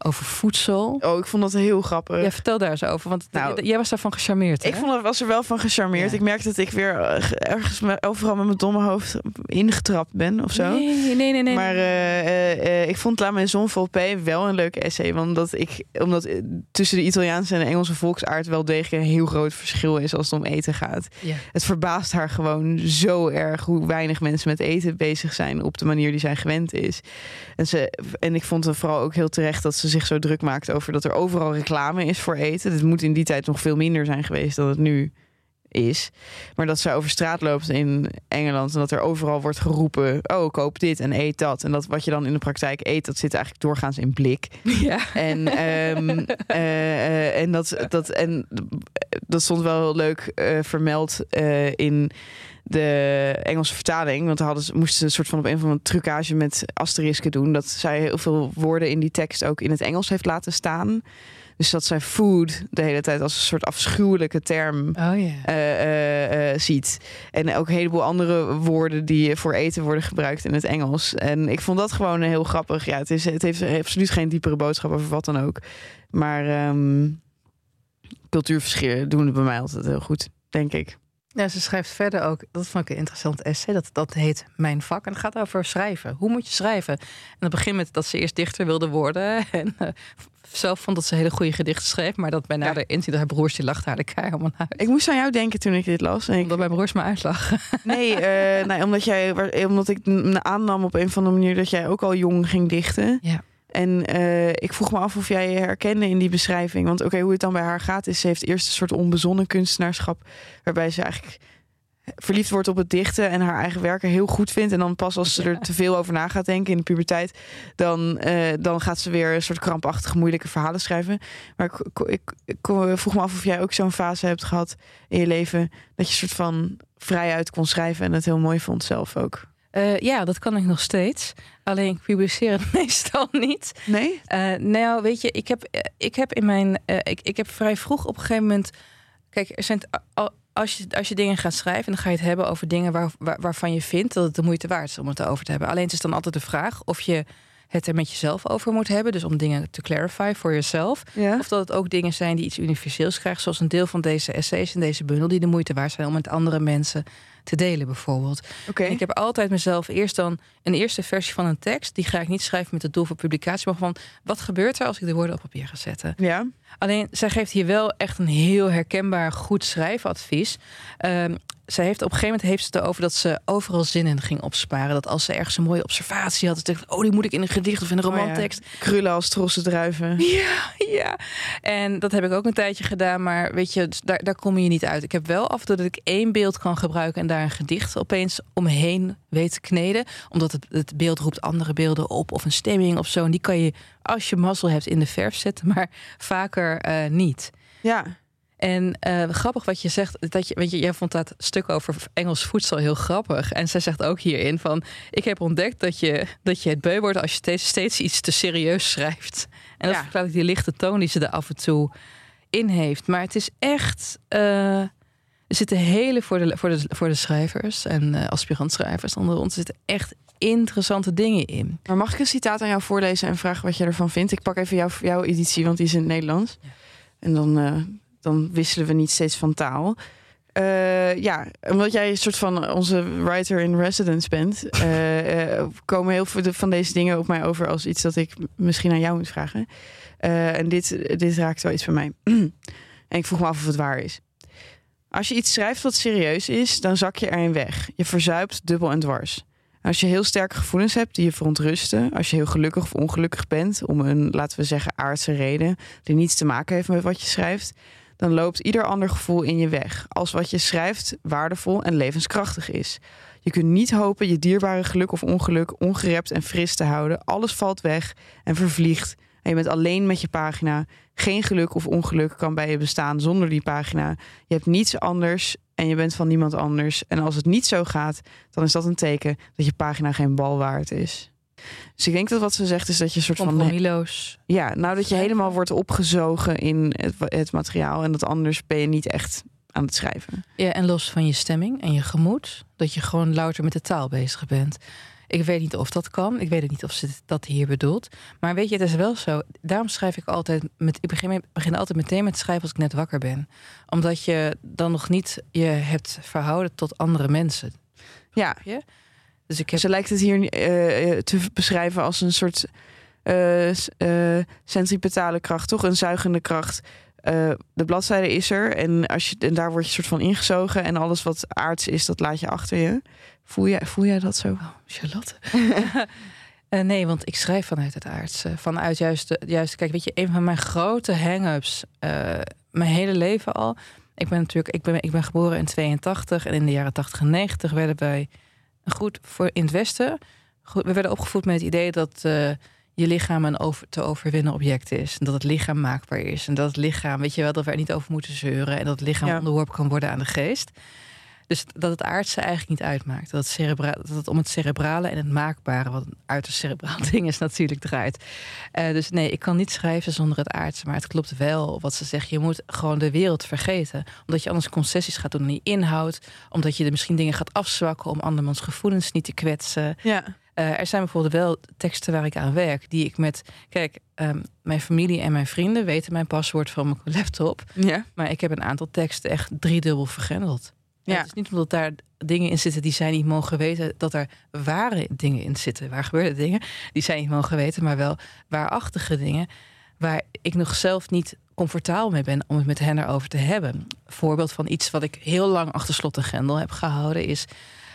over voedsel. Oh, ik vond dat heel grappig. Ja, vertel daar eens over, want Nou, jij was daarvan gecharmeerd. Ik hè? vond, was er wel van gecharmeerd. Ja. Ik merkte dat ik weer eh, ergens overal met mijn domme hoofd ingetrapt ben of zo. Nee, nee, nee, nee. Maar eh, eh, ik vond La Maison Volpe wel een leuke essay. Want dat ik, omdat tussen de Italiaanse en de Engelse volksaard wel degelijk een heel groot verschil is als het om eten gaat. ja. Het verbaast haar gewoon zo erg hoe weinig mensen met eten bezig zijn op de manier die zij gewend is. En, ze, en ik vond het vooral ook heel terecht dat ze zich zo druk maakt over dat er overal reclame is voor eten. Dit moet in die tijd nog veel minder zijn geweest dan het nu is. Maar dat ze over straat loopt in Engeland en dat er overal wordt geroepen: oh, koop dit en eet dat. En dat wat je dan in de praktijk eet, dat zit eigenlijk doorgaans in blik. ja. En, ehm, eh, eh, en, dat, dat, en dat stond wel heel leuk eh, vermeld eh, in de Engelse vertaling. Want hadden ze, moesten ze een soort van op een of andere trucage met asterisken doen. Dat zij heel veel woorden in die tekst ook in het Engels heeft laten staan. Dus dat zij food de hele tijd als een soort afschuwelijke term Oh eh, eh, eh, ziet. En ook een heleboel andere woorden die voor eten worden gebruikt in het Engels. En ik vond dat gewoon heel grappig. Ja, het, is, het heeft absoluut geen diepere boodschap over wat dan ook. Maar ehm cultuurverschillen doen het bij mij altijd heel goed, denk ik. Ja, ze schrijft verder ook, dat vond ik een interessant essay, dat, dat heet Mijn vak. En het gaat over schrijven. Hoe moet je schrijven? En dat begint met dat ze eerst dichter wilde worden. En eh, zelf vond dat ze hele goede gedichten schreef. Maar dat bij nader inzien, dat haar broers die lachten haar de kei helemaal uit. Ik moest aan jou denken toen ik dit las. En ik, Omdat mijn broers me uitlachen. nee, eh, nee, omdat, jij, omdat ik me aannam op een of andere manier dat jij ook al jong ging dichten. Ja. En eh, ik vroeg me af of jij je herkende in die beschrijving. Want oké, hoe het dan bij haar gaat, is ze heeft eerst een soort onbezonnen kunstenaarschap. Waarbij ze eigenlijk verliefd wordt op het dichten en haar eigen werken heel goed vindt. En dan pas als ze er te veel over na gaat denken in de puberteit, dan, eh, dan gaat ze weer een soort krampachtige, moeilijke verhalen schrijven. Maar ik, ik, vroeg me af of jij ook zo'n fase hebt gehad in je leven dat je soort van vrijuit kon schrijven en het heel mooi vond zelf ook. Eh, ja, dat kan ik nog steeds. Alleen ik publiceer het meestal niet. Nee? Eh, nou, weet je, ik heb, eh, ik heb in mijn. ik, ik heb vrij vroeg op een gegeven moment Kijk, er zijn als je, als je dingen gaat schrijven, dan ga je het hebben over dingen waar, waar- waarvan je vindt dat het de moeite waard is om het over te hebben. Alleen het is dan altijd de vraag of je het er met jezelf over moet hebben. Dus om dingen te clarify voor jezelf. Ja. Of dat het ook dingen zijn die iets universeels krijgen. Zoals een deel van deze essays in deze bundel. Die de moeite waard zijn om met andere mensen te delen bijvoorbeeld. Oké. En ik heb altijd mezelf eerst dan een eerste versie van een tekst. Die ga ik niet schrijven met het doel voor publicatie. Maar van wat gebeurt er als ik de woorden op papier ga zetten. Ja. Alleen, zij geeft hier wel echt een heel herkenbaar goed schrijfadvies. Ehm, zij heeft op een gegeven moment heeft ze het erover dat ze overal zinnen ging opsparen. Dat als ze ergens een mooie observatie had, dat ze dacht, oh, die moet ik in een gedicht of in een Oh ja. romantekst. Krullen als trossen druiven. Ja, ja. En dat heb ik ook een tijdje gedaan, maar weet je, dus daar, daar kom je niet uit. Ik heb wel af en toe dat ik één beeld kan gebruiken en daar een gedicht opeens omheen weet te kneden. Omdat het, het beeld roept andere beelden op of een stemming of zo. En die kan je, als je mazzel hebt, in de verf zetten, maar vaker eh, niet. Ja. En eh, grappig wat je zegt, dat je, weet je, jij vond dat stuk over Engels voedsel heel grappig. En zij zegt ook hierin van, ik heb ontdekt dat je, dat je het beu wordt als je steeds, steeds iets te serieus schrijft. En dat Ja. verklaart die lichte toon die ze er af en toe in heeft. Maar het is echt, eh, er zitten hele voor de, voor de, voor de schrijvers en eh aspirantschrijvers onder ons, zitten echt interessante dingen in. Maar mag ik een citaat aan jou voorlezen en vragen wat je ervan vindt? Ik pak even jouw, jouw editie, want die is in het Nederlands. En dan, dan wisselen we niet steeds van taal. Eh, ja, omdat jij een soort van onze writer in residence bent, eh, eh, komen heel veel van deze dingen op mij over als iets dat ik misschien aan jou moet vragen. En dit, dit raakt wel iets bij mij. en ik vroeg me af of het waar is. Als je iets schrijft wat serieus is, dan zak je erin weg. Je verzuipt dubbel en dwars. Als je heel sterke gevoelens hebt die je verontrusten, als je heel gelukkig of ongelukkig bent om een, laten we zeggen, aardse reden die niets te maken heeft met wat je schrijft, dan loopt ieder ander gevoel in je weg. Als wat je schrijft waardevol en levenskrachtig is. Je kunt niet hopen je dierbare geluk of ongeluk ongerept en fris te houden. Alles valt weg en vervliegt. En je bent alleen met je pagina. Geen geluk of ongeluk kan bij je bestaan zonder die pagina. Je hebt niets anders en je bent van niemand anders. En als het niet zo gaat, dan is dat een teken dat je pagina geen bal waard is. Dus ik denk dat wat ze zegt is dat je een soort van Compromisloos. ja, nou dat je helemaal wordt opgezogen in het, het materiaal en dat anders ben je niet echt aan het schrijven. Ja, en los van je stemming en je gemoed, dat je gewoon louter met de taal bezig bent. Ik weet niet of dat kan. Ik weet het niet of ze dat hier bedoelt. Maar weet je, het is wel zo. Daarom schrijf ik altijd met. Ik begin, altijd meteen met schrijven als ik net wakker ben. Omdat je dan nog niet je hebt verhouden tot andere mensen. Ja, Je? Dus ik ze lijkt het hier eh, eh, te beschrijven als een soort eh, centripetale kracht, toch? Een zuigende kracht. De bladzijde is er en, als je, en daar word je soort van ingezogen en alles wat aards is, dat laat je achter je. Voel jij, voel jij dat zo? Oh, Charlotte. Nee, want ik schrijf vanuit het aardse. Vanuit juist, juist, kijk, weet je, een van mijn grote hang-ups, mijn hele leven al. Ik ben natuurlijk, ik ben, ik ben geboren in 82 en in de jaren 80 en 90 werden wij goed voor in het Westen. Goed, we werden opgevoed met het idee dat eh, je lichaam een over, te overwinnen object is. En dat het lichaam maakbaar is. En dat het lichaam, weet je wel, dat we er niet over moeten zeuren. En dat het lichaam Ja. onderworpen kan worden aan de geest. Dus dat het aardse eigenlijk niet uitmaakt. Dat het, cerebra dat het om het cerebrale en het maakbare, wat een uiterst cerebraal ding is, natuurlijk draait. Eh, dus nee, ik kan niet schrijven zonder het aardse. Maar het klopt wel wat ze zeggen. Je moet gewoon de wereld vergeten. Omdat je anders concessies gaat doen aan die inhoud. Omdat je er misschien dingen gaat afzwakken om andermans gevoelens niet te kwetsen. Ja. Eh, er zijn bijvoorbeeld wel teksten waar ik aan werk, die ik met. Kijk, ehm, mijn familie en mijn vrienden weten mijn paswoord van mijn laptop. Ja. Maar ik heb een aantal teksten echt driedubbel vergrendeld. Ja. Het is niet omdat daar dingen in zitten die zij niet mogen weten, dat er ware dingen in zitten. Waar gebeuren dingen die zij niet mogen weten, maar wel waarachtige dingen waar ik nog zelf niet comfortabel mee ben om het met hen erover te hebben. Een voorbeeld van iets wat ik heel lang achter slot en grendel heb gehouden is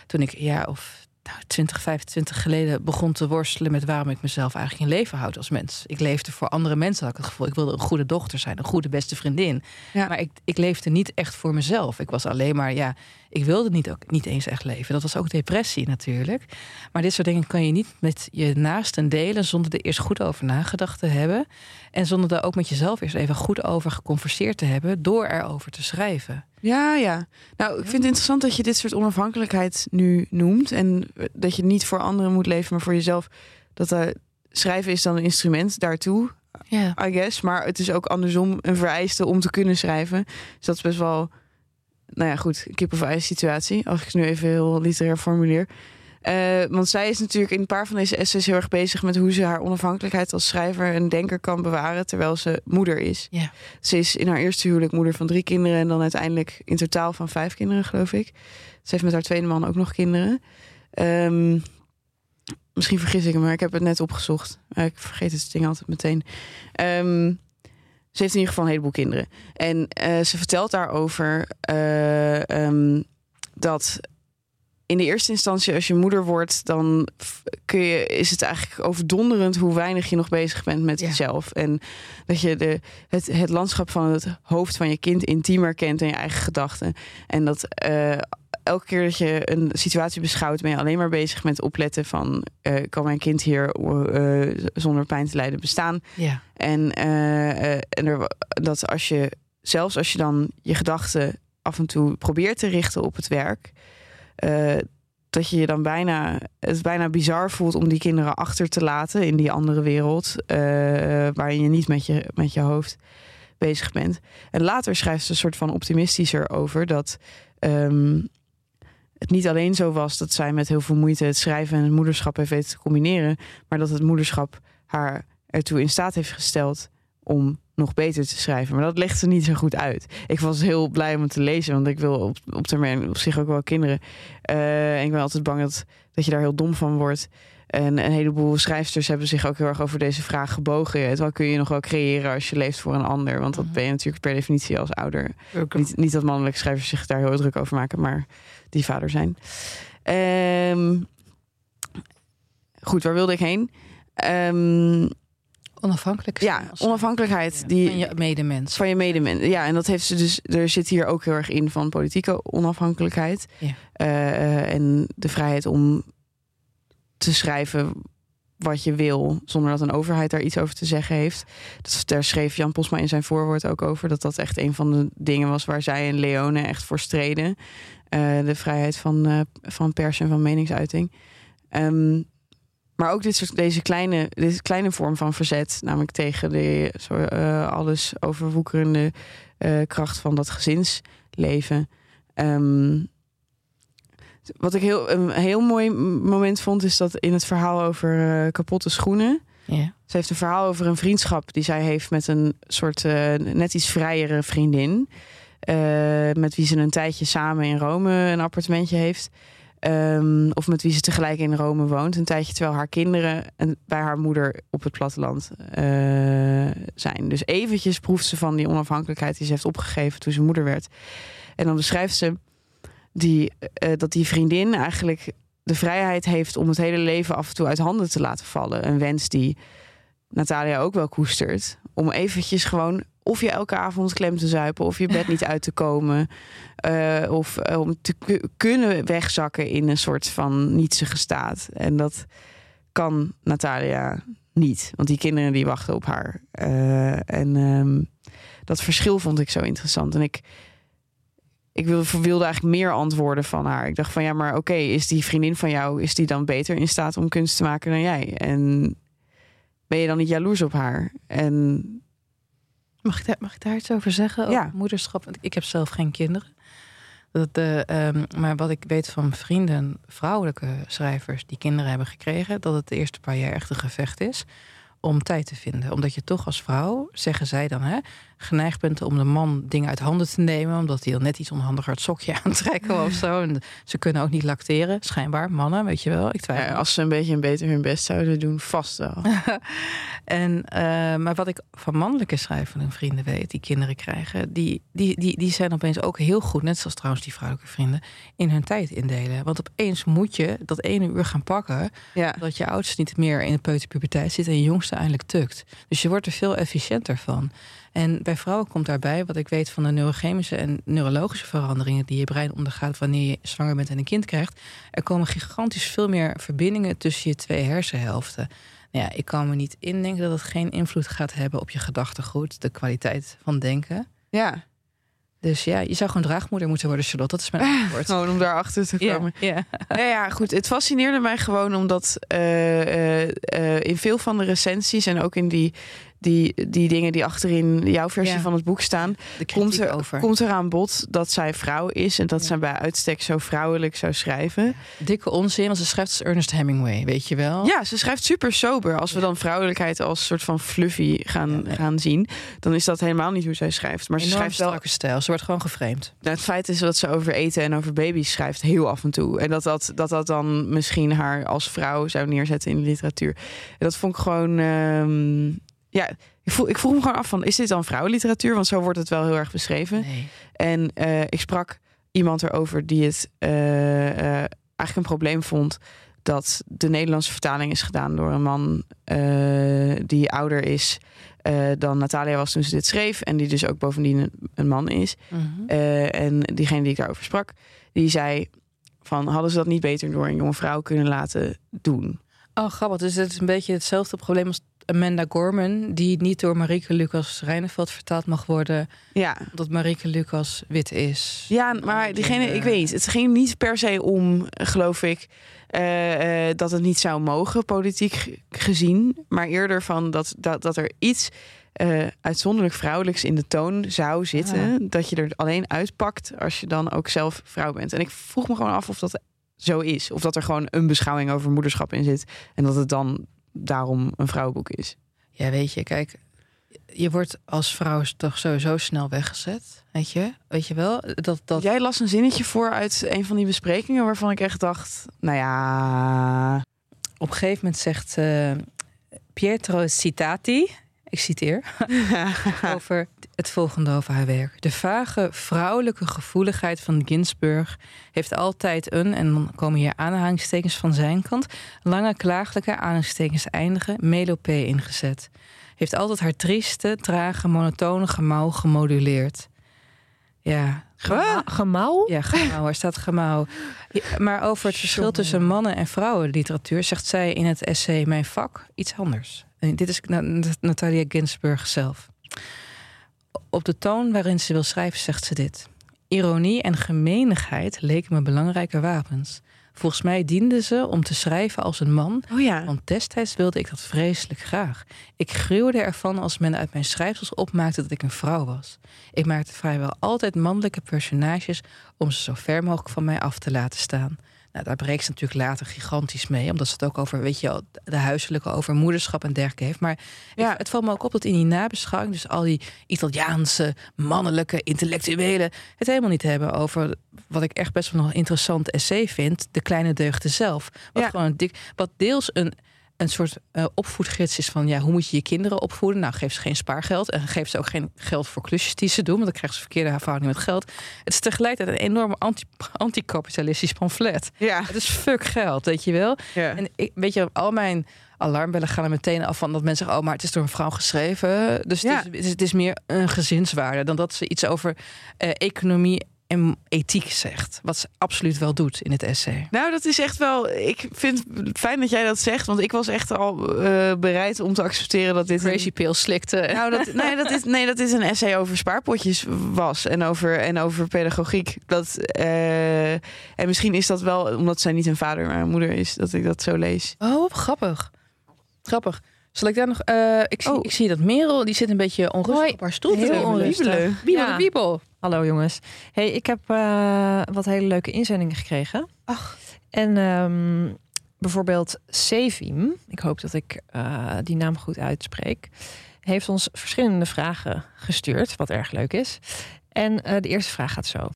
toen ik ja of 20, 25 geleden begon te worstelen met waarom ik mezelf eigenlijk in leven houd als mens. Ik leefde voor andere mensen, had ik het gevoel. Ik wilde een goede dochter zijn, een goede beste vriendin. Ja. Maar ik, ik leefde niet echt voor mezelf. Ik was alleen maar, ja, ik wilde niet, ook, niet eens echt leven. Dat was ook depressie natuurlijk. Maar dit soort dingen kan je niet met je naasten delen zonder er eerst goed over nagedacht te hebben. En zonder daar ook met jezelf eerst even goed over geconverseerd te hebben door erover te schrijven. Ja, ja. Nou, ik vind het interessant dat je dit soort onafhankelijkheid nu noemt. En dat je niet voor anderen moet leven, maar voor jezelf. Dat eh, schrijven is dan een instrument daartoe. Ja. I guess. Maar het is ook andersom een vereiste om te kunnen schrijven. Dus dat is best wel, nou ja, goed, kip of ijs situatie. Als ik het nu even heel literair formuleer. Eh, want zij is natuurlijk in een paar van deze essays heel erg bezig met hoe ze haar onafhankelijkheid als schrijver en denker kan bewaren terwijl ze moeder is. Ja. Ze is in haar eerste huwelijk moeder van drie kinderen en dan uiteindelijk in totaal van vijf kinderen, geloof ik. Ze heeft met haar tweede man ook nog kinderen. Ehm, misschien vergis ik me, maar ik heb het net opgezocht. Eh, ik vergeet het ding altijd meteen. Ehm, ze heeft in ieder geval een heleboel kinderen. En eh, ze vertelt daarover eh, ehm, dat in de eerste instantie, als je moeder wordt, dan kun je, is het eigenlijk overdonderend hoe weinig je nog bezig bent met Ja. jezelf. En dat je de, het, het landschap van het hoofd van je kind intiemer kent dan je eigen gedachten. En dat eh, elke keer dat je een situatie beschouwt, ben je alleen maar bezig met opletten van eh, kan mijn kind hier eh, zonder pijn te lijden bestaan. Ja. En, en er, dat als je, zelfs als je dan je gedachten af en toe probeert te richten op het werk, eh, dat je je dan bijna, het bijna bizar voelt om die kinderen achter te laten in die andere wereld, eh, waarin je niet met je, met je hoofd bezig bent. En later schrijft ze een soort van optimistischer over dat ehm, het niet alleen zo was dat zij met heel veel moeite het schrijven en het moederschap heeft weten te combineren, maar dat het moederschap haar ertoe in staat heeft gesteld om nog beter te schrijven. Maar dat legt ze niet zo goed uit. Ik was heel blij om het te lezen, want ik wil op, op termijn op zich ook wel kinderen. Eh, en ik ben altijd bang dat, dat je daar heel dom van wordt. En een heleboel schrijfsters hebben zich ook heel erg over deze vraag gebogen. Wat kun je nog wel creëren als je leeft voor een ander? Want dat ben je natuurlijk per definitie als ouder. Niet, niet dat mannelijke schrijvers zich daar heel druk over maken, maar die vader zijn. Ehm, goed, waar wilde ik heen? Ehm, Onafhankelijk. ja, onafhankelijkheid. Ja, Die, van je medemens. van je medemens. Ja, en dat heeft ze dus. Er zit hier ook heel erg in van politieke onafhankelijkheid. Ja. Eh, en de vrijheid om te schrijven wat je wil, zonder dat een overheid daar iets over te zeggen heeft. Dat, daar schreef Jan Posma in zijn voorwoord ook over. Dat dat echt een van de dingen was waar zij en Leone echt voor streden. Eh, de vrijheid van, eh, van pers en van meningsuiting. Ehm, maar ook dit soort, deze kleine, deze kleine vorm van verzet, namelijk tegen de eh, alles overwoekerende eh, kracht van dat gezinsleven. Ehm, wat ik heel, een heel mooi moment vond, is dat in het verhaal over eh, kapotte schoenen. Ze heeft een verhaal over een vriendschap die zij heeft met een soort net iets vrijere vriendin. met wie ze een tijdje samen in Rome een appartementje heeft. Ehm, of met wie ze tegelijk in Rome woont. Een tijdje terwijl haar kinderen en bij haar moeder op het platteland eh, zijn. Dus eventjes proeft ze van die onafhankelijkheid die ze heeft opgegeven toen ze moeder werd. En dan beschrijft ze die, eh, dat die vriendin eigenlijk de vrijheid heeft om het hele leven af en toe uit handen te laten vallen. Een wens die Natalia ook wel koestert. Om eventjes gewoon of je elke avond klem te zuipen of je bed niet uit te komen. eh, of eh, om te ku- kunnen wegzakken in een soort van nietsige staat. En dat kan Natalia niet. Want die kinderen die wachten op haar. Eh, en ehm, dat verschil vond ik zo interessant. En ik, ik wilde, wilde eigenlijk meer antwoorden van haar. Ik dacht van ja, maar oké, is die vriendin van jou, is die dan beter in staat om kunst te maken dan jij? En ben je dan niet jaloers op haar? En Mag ik, daar, mag ik daar iets over zeggen? Over Ja. moederschap. Want Ik heb zelf geen kinderen. Dat, eh, ehm, maar wat ik weet van vrienden, vrouwelijke schrijvers die kinderen hebben gekregen, dat het de eerste paar jaar echt een gevecht is om tijd te vinden. Omdat je toch als vrouw, zeggen zij dan, hè, geneigd bent om de man dingen uit handen te nemen, omdat hij dan net iets onhandiger het sokje aantrekken of zo. En ze kunnen ook niet lacteren, schijnbaar, mannen, weet je wel. Ik twijfel. ja, als ze een beetje beter hun best zouden doen, vast wel. En, eh, maar wat ik van mannelijke schrijvende vrienden weet, die kinderen krijgen, die, die, die, die zijn opeens ook heel goed, net zoals trouwens die vrouwelijke vrienden, in hun tijd indelen. Want opeens moet je dat ene uur gaan pakken, Ja. dat je oudste niet meer in de peuterpuberteit zit en je jongste eindelijk tukt. Dus je wordt er veel efficiënter van. En bij vrouwen komt daarbij, wat ik weet van de neurochemische en neurologische veranderingen die je brein ondergaat wanneer je zwanger bent en een kind krijgt, er komen gigantisch veel meer verbindingen tussen je twee hersenhelften. Nou ja, ik kan me niet indenken dat het geen invloed gaat hebben op je gedachtegoed, de kwaliteit van denken. ja, Dus ja, je zou gewoon draagmoeder moeten worden, Charlotte. Dat is mijn antwoord. gewoon om daarachter te ja, komen. ja. Ja, ja, goed. Het fascineerde mij gewoon omdat eh, eh, eh, in veel van de recensies en ook in die, die, die dingen die achterin jouw versie Ja. van het boek staan, komt er, over. komt er aan bod dat zij vrouw is en dat Ja. zij bij uitstek zo vrouwelijk zou schrijven. Dikke onzin, want ze schrijft als Ernest Hemingway, weet je wel? Ja, ze schrijft super sober. Als we dan vrouwelijkheid als soort van fluffy gaan, gaan zien, dan is dat helemaal niet hoe zij schrijft. Maar ze schrijft wel strakke stijl. Ze wordt gewoon geframed. Nou, het feit is dat ze over eten en over baby's schrijft heel af en toe. En dat dat, dat, dat dan misschien haar als vrouw zou neerzetten in de literatuur. En dat vond ik gewoon. ehm, ja, ik, voel, ik vroeg me gewoon af van: is dit dan vrouwenliteratuur? Want zo wordt het wel heel erg beschreven. Nee. En eh, ik sprak iemand erover die het eh, eh, eigenlijk een probleem vond. Dat de Nederlandse vertaling is gedaan door een man die ouder is dan Natalia was toen ze dit schreef. En die dus ook bovendien een, man is. Mhm. En diegene die ik daarover sprak, die zei van hadden ze dat niet beter door een jonge vrouw kunnen laten doen? Oh, grappig. Dus het is een beetje hetzelfde probleem als Amanda Gorman... die niet door Marieke Lucas Reineveld vertaald mag worden... Ja. omdat Marieke Lucas wit is. Ja, maar diegene, ik weet niet. Het ging niet per se om, geloof ik, eh, eh, dat het niet zou mogen, politiek ge- gezien. Maar eerder van dat, dat, dat er iets eh, uitzonderlijk vrouwelijks in de toon zou zitten. Dat je er alleen uitpakt als je dan ook zelf vrouw bent. En ik vroeg me gewoon af of dat zo is. Of dat er gewoon een beschouwing over moederschap in zit. En dat het dan daarom een vrouwenboek is. Ja, weet je, kijk... Je wordt als vrouw toch sowieso snel weggezet. Weet je? Weet je wel? Dat, dat... Jij las een zinnetje voor uit een van die besprekingen waarvan ik echt dacht, nou ja, Op een gegeven moment zegt eh, Pietro Citati, ik citeer, over het volgende over haar werk. De vage vrouwelijke gevoeligheid van Ginsburg heeft altijd een, en dan komen hier aanhalingstekens van zijn kant, lange klaaglijke aanhalingstekens eindigen, melopee ingezet. Heeft altijd haar trieste, trage, monotone gemauw gemoduleerd. Ja, Gema- Gemauw? ja, gemauw. Er staat gemauw. Ja, Maar over het verschil tussen mannen- en vrouwenliteratuur zegt zij in het essay Mijn vak iets anders. En dit is Na- Natalia Ginsburg zelf. Op de toon waarin ze wil schrijven zegt ze dit. Ironie en gemeenigheid leken me belangrijke wapens. Volgens mij dienden ze om te schrijven als een man, oh ja. want destijds wilde ik dat vreselijk graag. Ik gruwde ervan als men uit mijn schrijfsels opmaakte dat ik een vrouw was. Ik maakte vrijwel altijd mannelijke personages om ze zo ver mogelijk van mij af te laten staan. Nou, daar breekt ze natuurlijk later gigantisch mee, omdat ze het ook over, weet je, de huiselijke, over moederschap en dergelijke heeft. Maar Ja. het valt me ook op dat in die nabeschouwing, dus al die Italiaanse, mannelijke, intellectuelen, het helemaal niet hebben over wat ik echt best wel nog een interessant essay vind, de kleine deugden zelf. Wat Ja. gewoon dik, wat deels een een soort eh, opvoedgids is van ja, hoe moet je je kinderen opvoeden? Nou, geef ze geen spaargeld en geef ze ook geen geld voor klusjes die ze doen, want dan krijgen ze verkeerde verhouding met geld. Het is tegelijkertijd een enorme anti- anticapitalistisch pamflet. Ja. Het is fuck geld, weet je wel? ja. En ik, weet je, al mijn alarmbellen gaan er meteen af van dat mensen zeggen: Oh, maar het is door een vrouw geschreven. Dus Ja. het, is, het, is, het is meer een gezinswaarde dan dat ze iets over eh, economie en ethiek zegt. Wat ze absoluut wel doet in het essay. Nou, dat is echt wel. Ik vind het fijn dat jij dat zegt, want ik was echt al eh, bereid om te accepteren dat dit. een- Crazy pill slikte. Nou, dat, nee, dat is, nee, dat is een essay over spaarpotjes was en over, en over pedagogiek. Dat, eh, en misschien is dat wel omdat zij niet een vader, maar een moeder is, dat ik dat zo lees. Oh, grappig. Grappig. Zal ik daar nog... eh, ik, zie, Oh. ik zie dat Merel, die zit een beetje onrustig Hoi. op haar stoel. Heel onrustig. Wiebelen. Wiebel, wiebel. Hallo jongens. Hey, ik heb eh, wat hele leuke inzendingen gekregen. Ach. En ehm, bijvoorbeeld Sevim, ik hoop dat ik eh, die naam goed uitspreek, heeft ons verschillende vragen gestuurd, wat erg leuk is. En de eerste vraag gaat zo.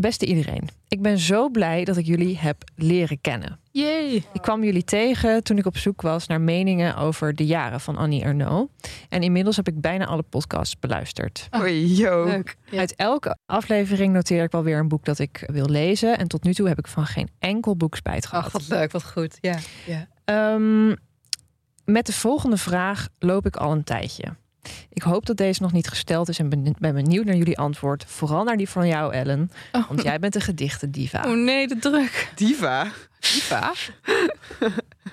Beste iedereen, ik ben zo blij dat ik jullie heb leren kennen. Yay. Ik kwam jullie tegen toen ik op zoek was naar meningen over de jaren van Annie Ernaux. En inmiddels heb ik bijna alle podcasts beluisterd. Oei, yo. Leuk. Ja. Uit elke aflevering noteer ik wel weer een boek dat ik wil lezen. En tot nu toe heb ik van geen enkel boek spijt gehad. Ach, wat leuk, wat goed. Ja. ja. Ehm, met de volgende vraag loop ik al een tijdje. Ik hoop dat deze nog niet gesteld is en ben, ben benieuwd naar jullie antwoord. Vooral naar die van jou, Ellen. Oh. Want jij bent een gedichten diva. Oh nee, de druk. Diva. Diva.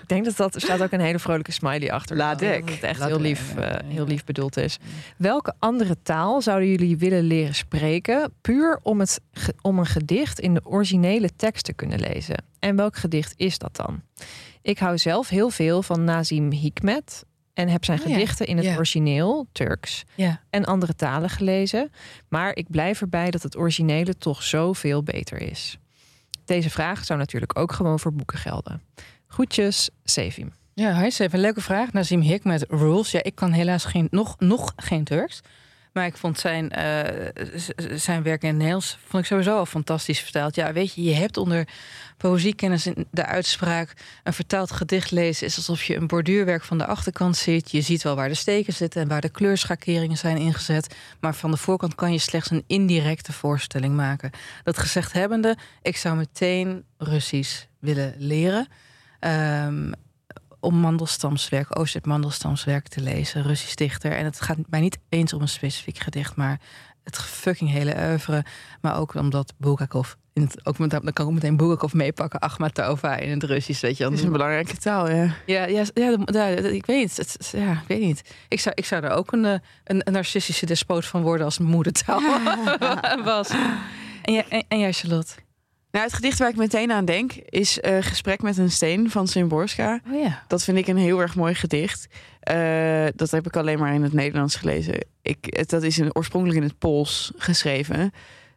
Ik denk dat dat er staat ook een hele vrolijke smiley achter. La Ik. Dat het echt heel lief, eh, heel lief bedoeld is. Welke andere taal zouden jullie willen leren spreken, puur om, het, om een gedicht in de originele tekst te kunnen lezen? En welk gedicht is dat dan? Ik hou zelf heel veel van Nazim Hikmet. En heb zijn Oh ja. gedichten in het Ja. origineel, Turks, Ja. en andere talen gelezen. Maar ik blijf erbij dat het originele toch zoveel beter is. Deze vraag zou natuurlijk ook gewoon voor boeken gelden. Groetjes, Sevim. Ja, hij heeft een leuke vraag. Nazim Hik met Rules. Ja, ik kan helaas geen, nog, nog geen Turks. Maar ik vond zijn, eh, zijn werk in Nederlands vond ik sowieso al fantastisch vertaald. Ja, weet je, je hebt onder poëziekennis de uitspraak een vertaald gedicht lezen is alsof je een borduurwerk van de achterkant ziet. Je ziet wel waar de steken zitten en waar de kleurschakeringen zijn ingezet. Maar van de voorkant kan je slechts een indirecte voorstelling maken. Dat gezegd hebbende, ik zou meteen Russisch willen leren. Ehm, om Mandelstam's Oost Mandelstam's te lezen, Russisch dichter. En het gaat mij niet eens om een specifiek gedicht, maar het fucking hele oeuvre. Maar ook omdat Bulgakov, in het, ook met, dan kan ik meteen Bulgakov meepakken, Achmatova in het Russisch, weet je. Het is een belangrijke taal, ja. ja, ja, ja, ik weet niet. Het, ja, ik weet niet. Ik zou, ik zou er ook een, eh, een, een narcistische despoot van worden als moedertaal was. En jij, en, en jij, Charlotte? Nou, het gedicht waar ik meteen aan denk is eh, Gesprek met een steen van Szymborska. Oh ja. Dat vind ik een heel erg mooi gedicht. Eh, dat heb ik alleen maar in het Nederlands gelezen. Ik, het, dat is in, oorspronkelijk in het Pools geschreven.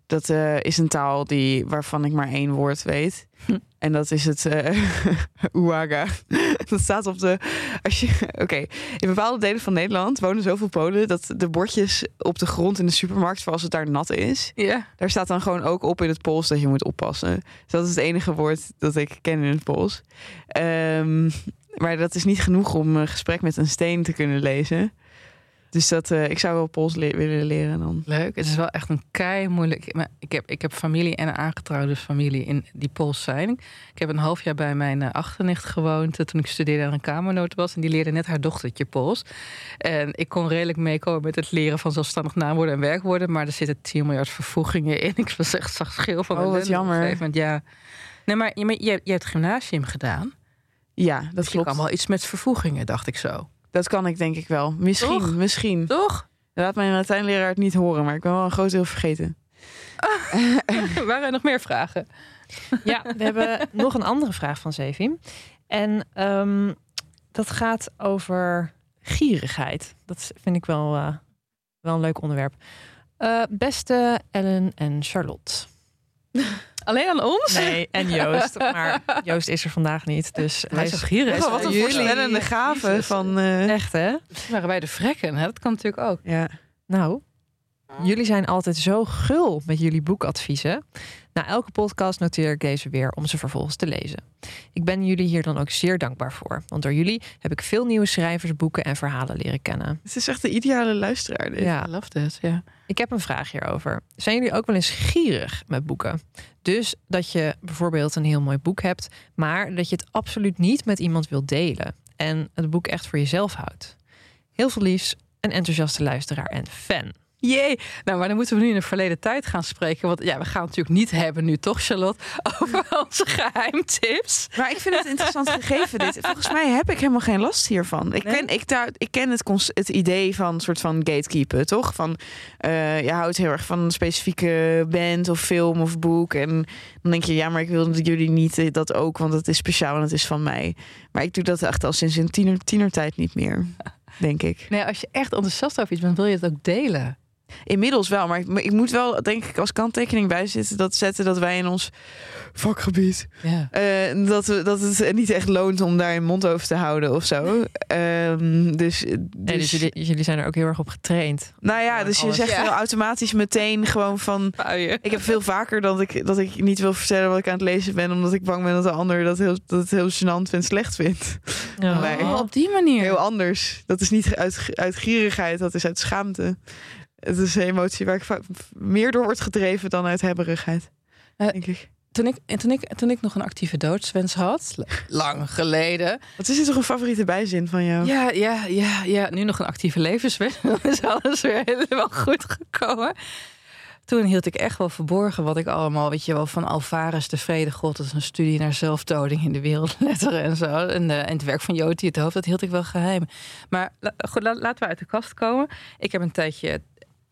Dat eh, is een taal die, waarvan ik maar één woord weet. Hm. En dat is het eh Uwaga. dat staat op de. Als je, Oké, in bepaalde delen van Nederland wonen zoveel Polen dat de bordjes op de grond in de supermarkt, voor als het daar nat is, Ja. daar staat dan gewoon ook op in het Pools dat je moet oppassen. Dus dat is het enige woord dat ik ken in het Pools. Ehm, maar dat is niet genoeg om een gesprek met een steen te kunnen lezen. Dus dat, eh, ik zou wel Pools le- willen leren dan. Leuk. Het is wel echt een kei moeilijk. maar Ik heb, ik heb familie en een aangetrouwde familie in die Pools zijn. Ik heb een half jaar bij mijn eh, achternicht gewoond eh, toen ik studeerde en een kamernoot was. En die leerde net haar dochtertje Pools. En ik kon redelijk meekomen met het leren van zelfstandig naamwoorden en werkwoorden. Maar er zitten 10 miljard vervoegingen in. Ik was echt zag schil van Oh, wat ellende op een jammer. gegeven moment. Ja. Nee, maar je, je, je hebt gymnasium gedaan. Ja, dat Dus je klopt. kan wel iets met vervoegingen, dacht ik zo. Dat kan ik denk ik wel. Misschien, Toch? misschien. Toch? Laat mijn Latijnleraar het niet horen, maar ik ben wel een groot deel vergeten. Waren er nog meer vragen? Ja, we hebben nog een andere vraag van Sevim. En ehm, dat gaat over gierigheid. Dat vind ik wel, eh, wel een leuk onderwerp. Eh, beste Ellen en Charlotte. Alleen aan ons? Nee, en Joost. Maar Joost is er vandaag niet. Dus hij is gierig. Oh, wat een voorspellende gave van... eh, Echt hè? waren wij de vrekken, hè? Dat kan natuurlijk ook. ja. Nou, jullie zijn altijd zo gul met jullie boekadviezen. Na elke podcast noteer ik deze weer om ze vervolgens te lezen. Ik ben jullie hier dan ook zeer dankbaar voor. Want door jullie heb ik veel nieuwe schrijvers, boeken en verhalen leren kennen. Het is echt de ideale luisteraar. Dit. Ja, I love this, ja. Ik heb een vraag hierover. Zijn jullie ook wel eens gierig met boeken? Dus dat je bijvoorbeeld een heel mooi boek hebt, maar dat je het absoluut niet met iemand wilt delen. En het boek echt voor jezelf houdt. Heel veel liefs, een enthousiaste luisteraar en fan. Jee. Nou, maar dan moeten we nu in de verleden tijd gaan spreken. Want ja, we gaan het natuurlijk niet hebben nu, toch, Charlotte? Over onze geheimtips. Maar ik vind het interessant gegeven dit. Volgens mij heb ik helemaal geen last hiervan. Ik Nee? ken, ik, daar, ik ken het, het idee van een soort van gatekeepen, toch? Van eh, je houdt heel erg van een specifieke band of film of boek. En dan denk je, ja, maar ik wil dat jullie niet eh, dat ook, want het is speciaal en het is van mij. Maar ik doe dat echt al sinds een tiener, tienertijd niet meer, denk ik. Nee, als je echt enthousiast over iets bent, wil je het ook delen. Inmiddels wel, maar ik, maar ik moet wel, denk ik, als kanttekening bij zitten, dat zetten dat wij in ons vakgebied. Eh, dat, we, dat het niet echt loont om daar een mond over te houden of zo. Ehm, dus, dus, Nee, dus jullie, jullie zijn er ook heel erg op getraind. nou ja, dus je zegt Ja. wel automatisch meteen gewoon van. Ik heb veel vaker dat ik, dat ik niet wil vertellen wat ik aan het lezen ben, omdat ik bang ben dat de ander dat, heel, dat het heel gênant en slecht vindt. Oh, op die manier. Heel anders. Dat is niet uit, uit gierigheid, dat is uit schaamte. Het is een emotie waar ik meer door word gedreven dan uit hebberigheid. Eh, denk ik. Toen ik, en toen, ik, toen ik nog een actieve doodswens had, lang geleden. Wat is dit toch een favoriete bijzin van jou? Ja, ja, ja, ja. Nu nog een actieve levenswens. Dan is alles weer helemaal goed gekomen. Toen hield ik echt wel verborgen wat ik allemaal, weet je wel, van Alvarez, de vrede god, dat is een studie naar zelfdoding in de wereldletteren en zo. En, eh, en het werk van Joti het hoofd, dat hield ik wel geheim. Maar la- goed, la- laten we uit de kast komen. Ik heb een tijdje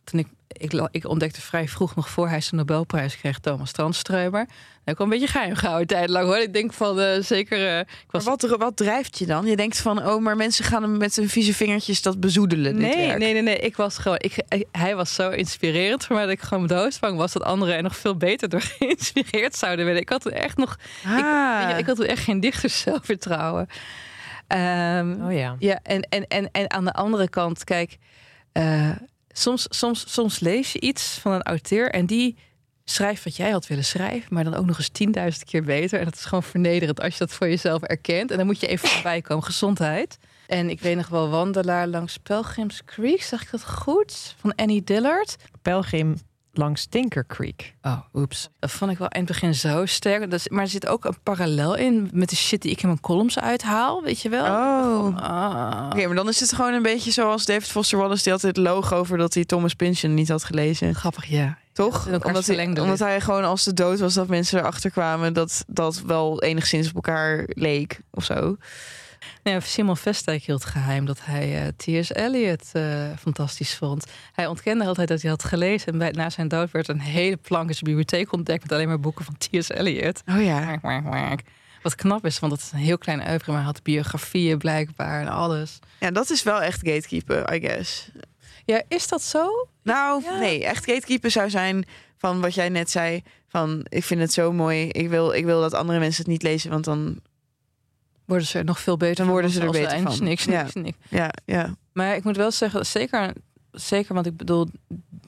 toen ik, ik, ik ontdekte vrij vroeg nog voor hij zijn Nobelprijs kreeg, Thomas Tranströmer. Ik wel een beetje geheim gehouden tijd lang hoor. Ik denk van eh, zeker. eh, ik was Maar wat, wat drijft je dan? Je denkt van, oh, maar mensen gaan hem met hun vieze vingertjes dat bezoedelen. dit Nee, werk. nee, nee, nee. Ik was gewoon. Ik, ik- hij was zo inspirerend voor mij dat ik gewoon doodsbang was dat anderen er nog veel beter door geïnspireerd zouden willen. Ik had toen echt nog. Ik, Ah. je, ik had toen echt geen dichters zelfvertrouwen. Ehm, Oh ja. Ja, en, en, en, en aan de andere kant, kijk, eh, soms, soms, soms lees je iets van een auteur en die schrijft wat jij had willen schrijven, maar dan ook nog eens 10.000 keer beter. En dat is gewoon vernederend als je dat voor jezelf erkent. En dan moet je even voorbij komen. Gezondheid. En ik weet nog wel, Wandelaar langs Pelgrims Creek, zag ik dat goed? Van Annie Dillard. Pelgrim langs Tinker Creek. Oh, oeps. Dat vond ik wel in het begin zo sterk. Dat is, maar er zit ook een parallel in met de shit die ik in mijn columns uithaal, weet je wel? Oh. Ah. Oké, maar dan is het gewoon een beetje zoals David Foster Wallace... die altijd loog over dat hij Thomas Pynchon niet had gelezen. Grappig, ja. Toch? Omdat hij, omdat hij gewoon als de dood was dat mensen erachter kwamen... dat dat wel enigszins op elkaar leek of zo. Nee, Simon Vestijk hield geheim dat hij eh, T.S. Eliot eh, fantastisch vond. Hij ontkende altijd dat hij had gelezen. En bij, na zijn dood werd een hele plank in zijn bibliotheek ontdekt... met alleen maar boeken van T.S. Eliot. Oh ja. Wat knap is, want het is een heel klein oeuvre... maar hij had biografieën blijkbaar en alles. Ja, dat is wel echt gatekeeper, I guess. Ja, is dat zo? Nou, Ja. nee, echt gatekeeper zou zijn van wat jij net zei. Van, ik vind het zo mooi. Ik wil, ik wil dat andere mensen het niet lezen, want dan... Worden ze er nog veel beter Dan worden ze er beter van. Niks, Ja. niks, niks. Ja, ja. Maar ik moet wel zeggen, zeker, zeker want ik bedoel,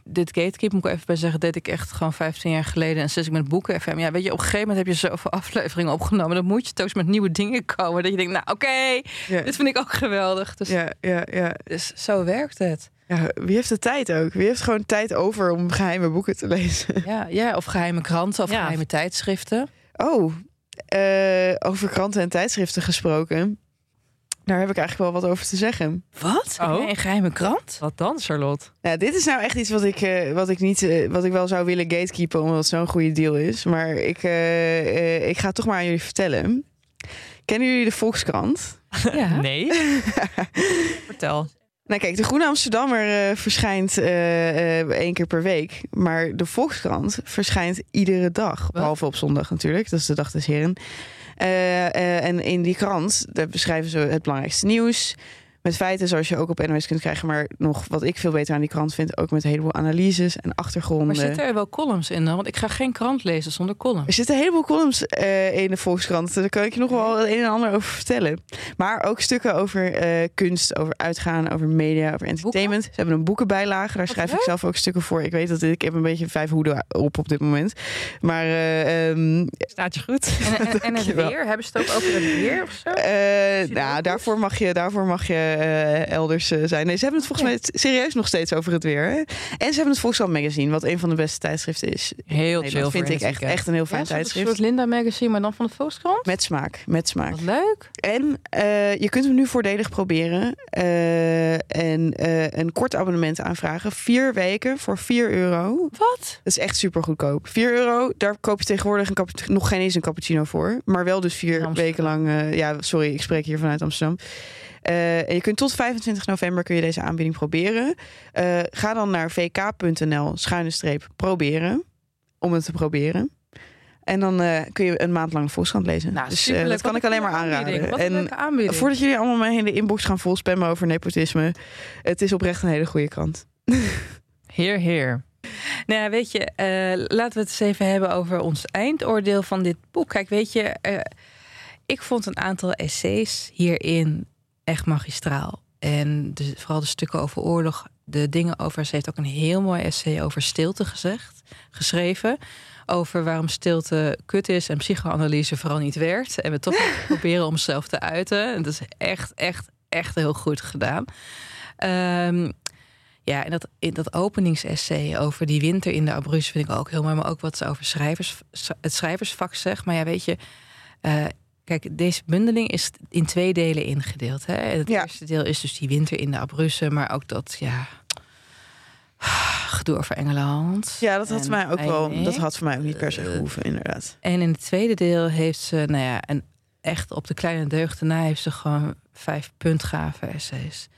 dit gatekeep moet ik even bij zeggen, deed ik echt gewoon 15 jaar geleden. En sinds ik met boeken FM, ja, weet je, op een gegeven moment heb je zoveel afleveringen opgenomen, dan moet je toch eens met nieuwe dingen komen. Dat je denkt, nou oké, Ja, dit vind ik ook geweldig. Dus, ja, ja, ja. dus zo werkt het. ja. Wie heeft de tijd ook? Wie heeft gewoon tijd over om geheime boeken te lezen? Ja, ja of geheime kranten of Ja. geheime tijdschriften. Oh, eh, over kranten en tijdschriften gesproken. Daar heb ik eigenlijk wel wat over te zeggen. Wat? Oh. een geheime krant? Wat dan, Charlotte? Ja, dit is nou echt iets wat ik, eh, wat ik niet, eh, wat ik wel zou willen gatekeepen, omdat het zo'n goede deal is. Maar ik, eh, eh, ik ga het toch maar aan jullie vertellen. Kennen jullie de Volkskrant? Ja. Nee. Vertel. Nou kijk, de Groene Amsterdammer eh, verschijnt eh, eh, één keer per week. Maar de Volkskrant verschijnt iedere dag. Behalve op zondag natuurlijk, dat is de dag des heren. En in die krant daar beschrijven ze het belangrijkste nieuws. Met feiten zoals je ook op NOS kunt krijgen. Maar nog wat ik veel beter aan die krant vind. Ook met een heleboel analyses en achtergronden. Maar zitten er wel columns in dan? Want ik ga geen krant lezen zonder column. Er zitten een heleboel columns eh, in de Volkskrant. Daar kan ik je nog wel het een en ander over vertellen. Maar ook stukken over eh, kunst, over uitgaan, over media, over entertainment. Ze hebben een boekenbijlage. Daar schrijf ik zelf ook stukken voor. Ik weet dat ik, ik heb een beetje vijf hoeden op op dit moment. Maar eh, ehm, Staat je goed? En, en, en het weer? Hebben ze het ook over het weer of zo? eh, nou, daarvoor mag je, daarvoor mag je eh, elders eh, zijn. Nee, ze hebben het volgens mij serieus nog steeds over het weer. Hè? En ze hebben het Volkskrant Magazine, wat een van de beste tijdschriften is. Heel Nee, chill dat vind ik echt, echt een heel fijn Ja, tijdschrift. soort Linda magazine, maar dan van de Volkskrant? Met smaak, met smaak. Wat leuk. En eh, je kunt hem nu voordelig proberen. en een kort abonnement aanvragen. Vier weken voor 4 euro. Wat? Dat is echt super goedkoop. 4 euro, daar koop je tegenwoordig een nog geen eens een cappuccino voor. Maar wel dus vier Amsterdam. weken lang. ja, sorry, ik spreek hier vanuit Amsterdam. Eh, je kunt tot 25 november kun je deze aanbieding proberen. Eh, ga dan naar vk.nl schuine streep proberen. Om het te proberen. En dan eh, kun je een maand lang de Volkskrant lezen. dus eh, superleuk. dat kan ik alleen een maar aanraden. Wat een En leuke aanbieding. Voordat jullie allemaal mijn hele inbox gaan volspammen over nepotisme. Het is oprecht een hele goede krant. Heer, heer. Nou, ja, weet je, eh, laten we het eens even hebben over ons eindoordeel van dit boek. Kijk, weet je, eh, ik vond een aantal essays hierin echt magistraal. En de, vooral de stukken over oorlog, de dingen over. Ze heeft ook een heel mooi essay over stilte gezegd, geschreven. Over waarom stilte kut is en psychoanalyse vooral niet werkt. En we toch proberen om onszelf te uiten. En dat is echt, echt, echt heel goed gedaan. Ehm, ja, en dat, in dat openingsessay over die winter in de Abruzzes vind ik ook heel mooi. Maar ook wat ze over schrijvers, het schrijversvak zegt. Maar ja, weet je, eh, kijk, deze bundeling is in twee delen ingedeeld. Hè? Het Ja. eerste deel is dus die winter in de Abruzzes. Maar ook dat, ja, gedoe over Engeland. Ja, dat had, En mij ook wel, dat had voor mij ook niet per se Eh, gehoeven, inderdaad. En in het tweede deel heeft ze, nou ja, en echt op de kleine deugden na heeft ze gewoon vijf puntgave essays.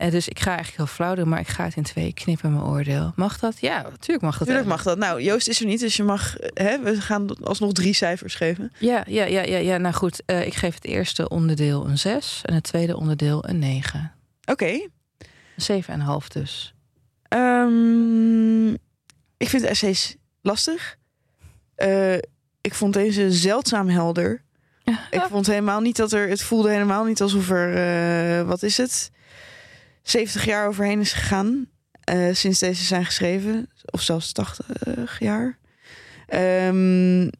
En dus ik ga eigenlijk heel flauw doen, maar ik ga het in twee knippen, mijn oordeel. Mag dat? Ja, natuurlijk mag dat. Natuurlijk mag dat. Nou, Joost is er niet, dus je mag... Hè, we gaan alsnog drie cijfers geven. Ja, ja, ja, ja, ja. nou goed. Uh, ik geef het eerste onderdeel een 6 en het tweede onderdeel een 9. Oké. Okay. 7,5 dus. Um, ik vind essays lastig. Uh, ik vond deze zeldzaam helder. ik vond helemaal niet dat er. Het voelde helemaal niet alsof er. Uh, wat is het? 70 jaar overheen is gegaan. Uh, sinds deze zijn geschreven. Of zelfs 80 jaar. Um,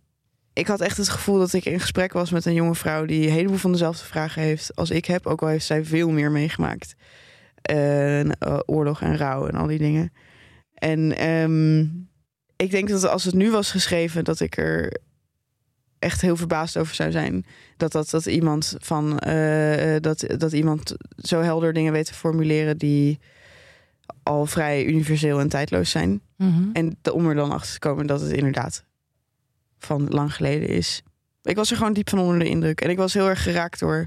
ik had echt het gevoel dat ik in gesprek was met een jonge vrouw die een heleboel van dezelfde vragen heeft als ik heb. Ook al heeft zij veel meer meegemaakt. Uh, oorlog en rouw en al die dingen. En um, ik denk dat als het nu was geschreven, dat ik er echt heel verbaasd over zou zijn. Dat, dat, dat iemand van uh, dat, dat iemand zo helder dingen weet te formuleren die al vrij universeel en tijdloos zijn. Mm -hmm. En om er dan achter te komen dat het inderdaad van lang geleden is. Ik was er gewoon diep van onder de indruk. En ik was heel erg geraakt door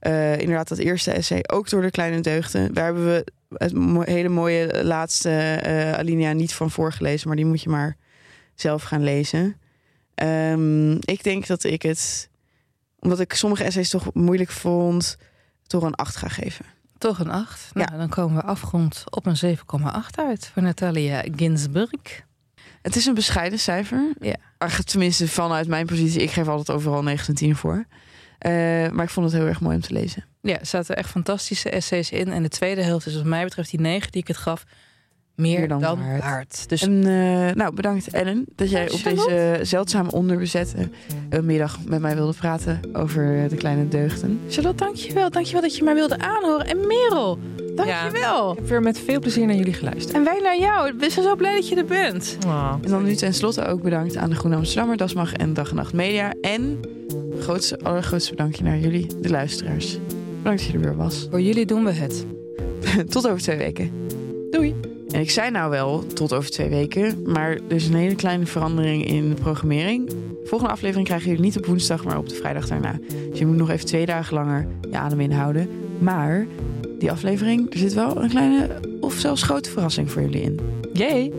uh, inderdaad dat eerste essay. Ook door de kleine deugden. Daar hebben we het hele mooie laatste uh, alinea niet van voorgelezen. Maar die moet je maar zelf gaan lezen. Um, ik denk dat ik het, omdat ik sommige essays toch moeilijk vond, toch een 8 ga geven. Toch een 8? Nou, ja. dan komen we afgrond op een 7,8 uit voor Natalia Ginsburg. Het is een bescheiden cijfer. Ja. Tenminste, vanuit mijn positie. Ik geef altijd overal 9 10 voor. Uh, maar ik vond het heel erg mooi om te lezen. Ja, er zaten echt fantastische essays in. En de tweede helft is wat mij betreft die 9 die ik het gaf meer, dan, dan waard. waard. Dus... En, uh, nou, bedankt Ellen dat jij op deze zeldzame onderbezette uh, middag met mij wilde praten over de kleine deugden. Charlotte, dankjewel. Dankjewel dat je mij wilde aanhoren. En Merel, dankjewel. Ja, ik heb weer met veel plezier naar jullie geluisterd. En wij naar jou. We zijn zo blij dat je er bent. Oh, en dan nu tenslotte ook bedankt aan de Groene Amsterdammer, Dasmag en Dag en Nacht Media. En grootste, allergrootste bedankje naar jullie, de luisteraars. Bedankt dat je er weer was. Voor jullie doen we het. Tot over twee weken. Doei. En ik zei nou wel tot over twee weken, maar er is een hele kleine verandering in de programmering. De volgende aflevering krijgen jullie niet op woensdag, maar op de vrijdag daarna. Dus je moet nog even twee dagen langer je adem inhouden. Maar die aflevering, er zit wel een kleine of zelfs grote verrassing voor jullie in. Jee!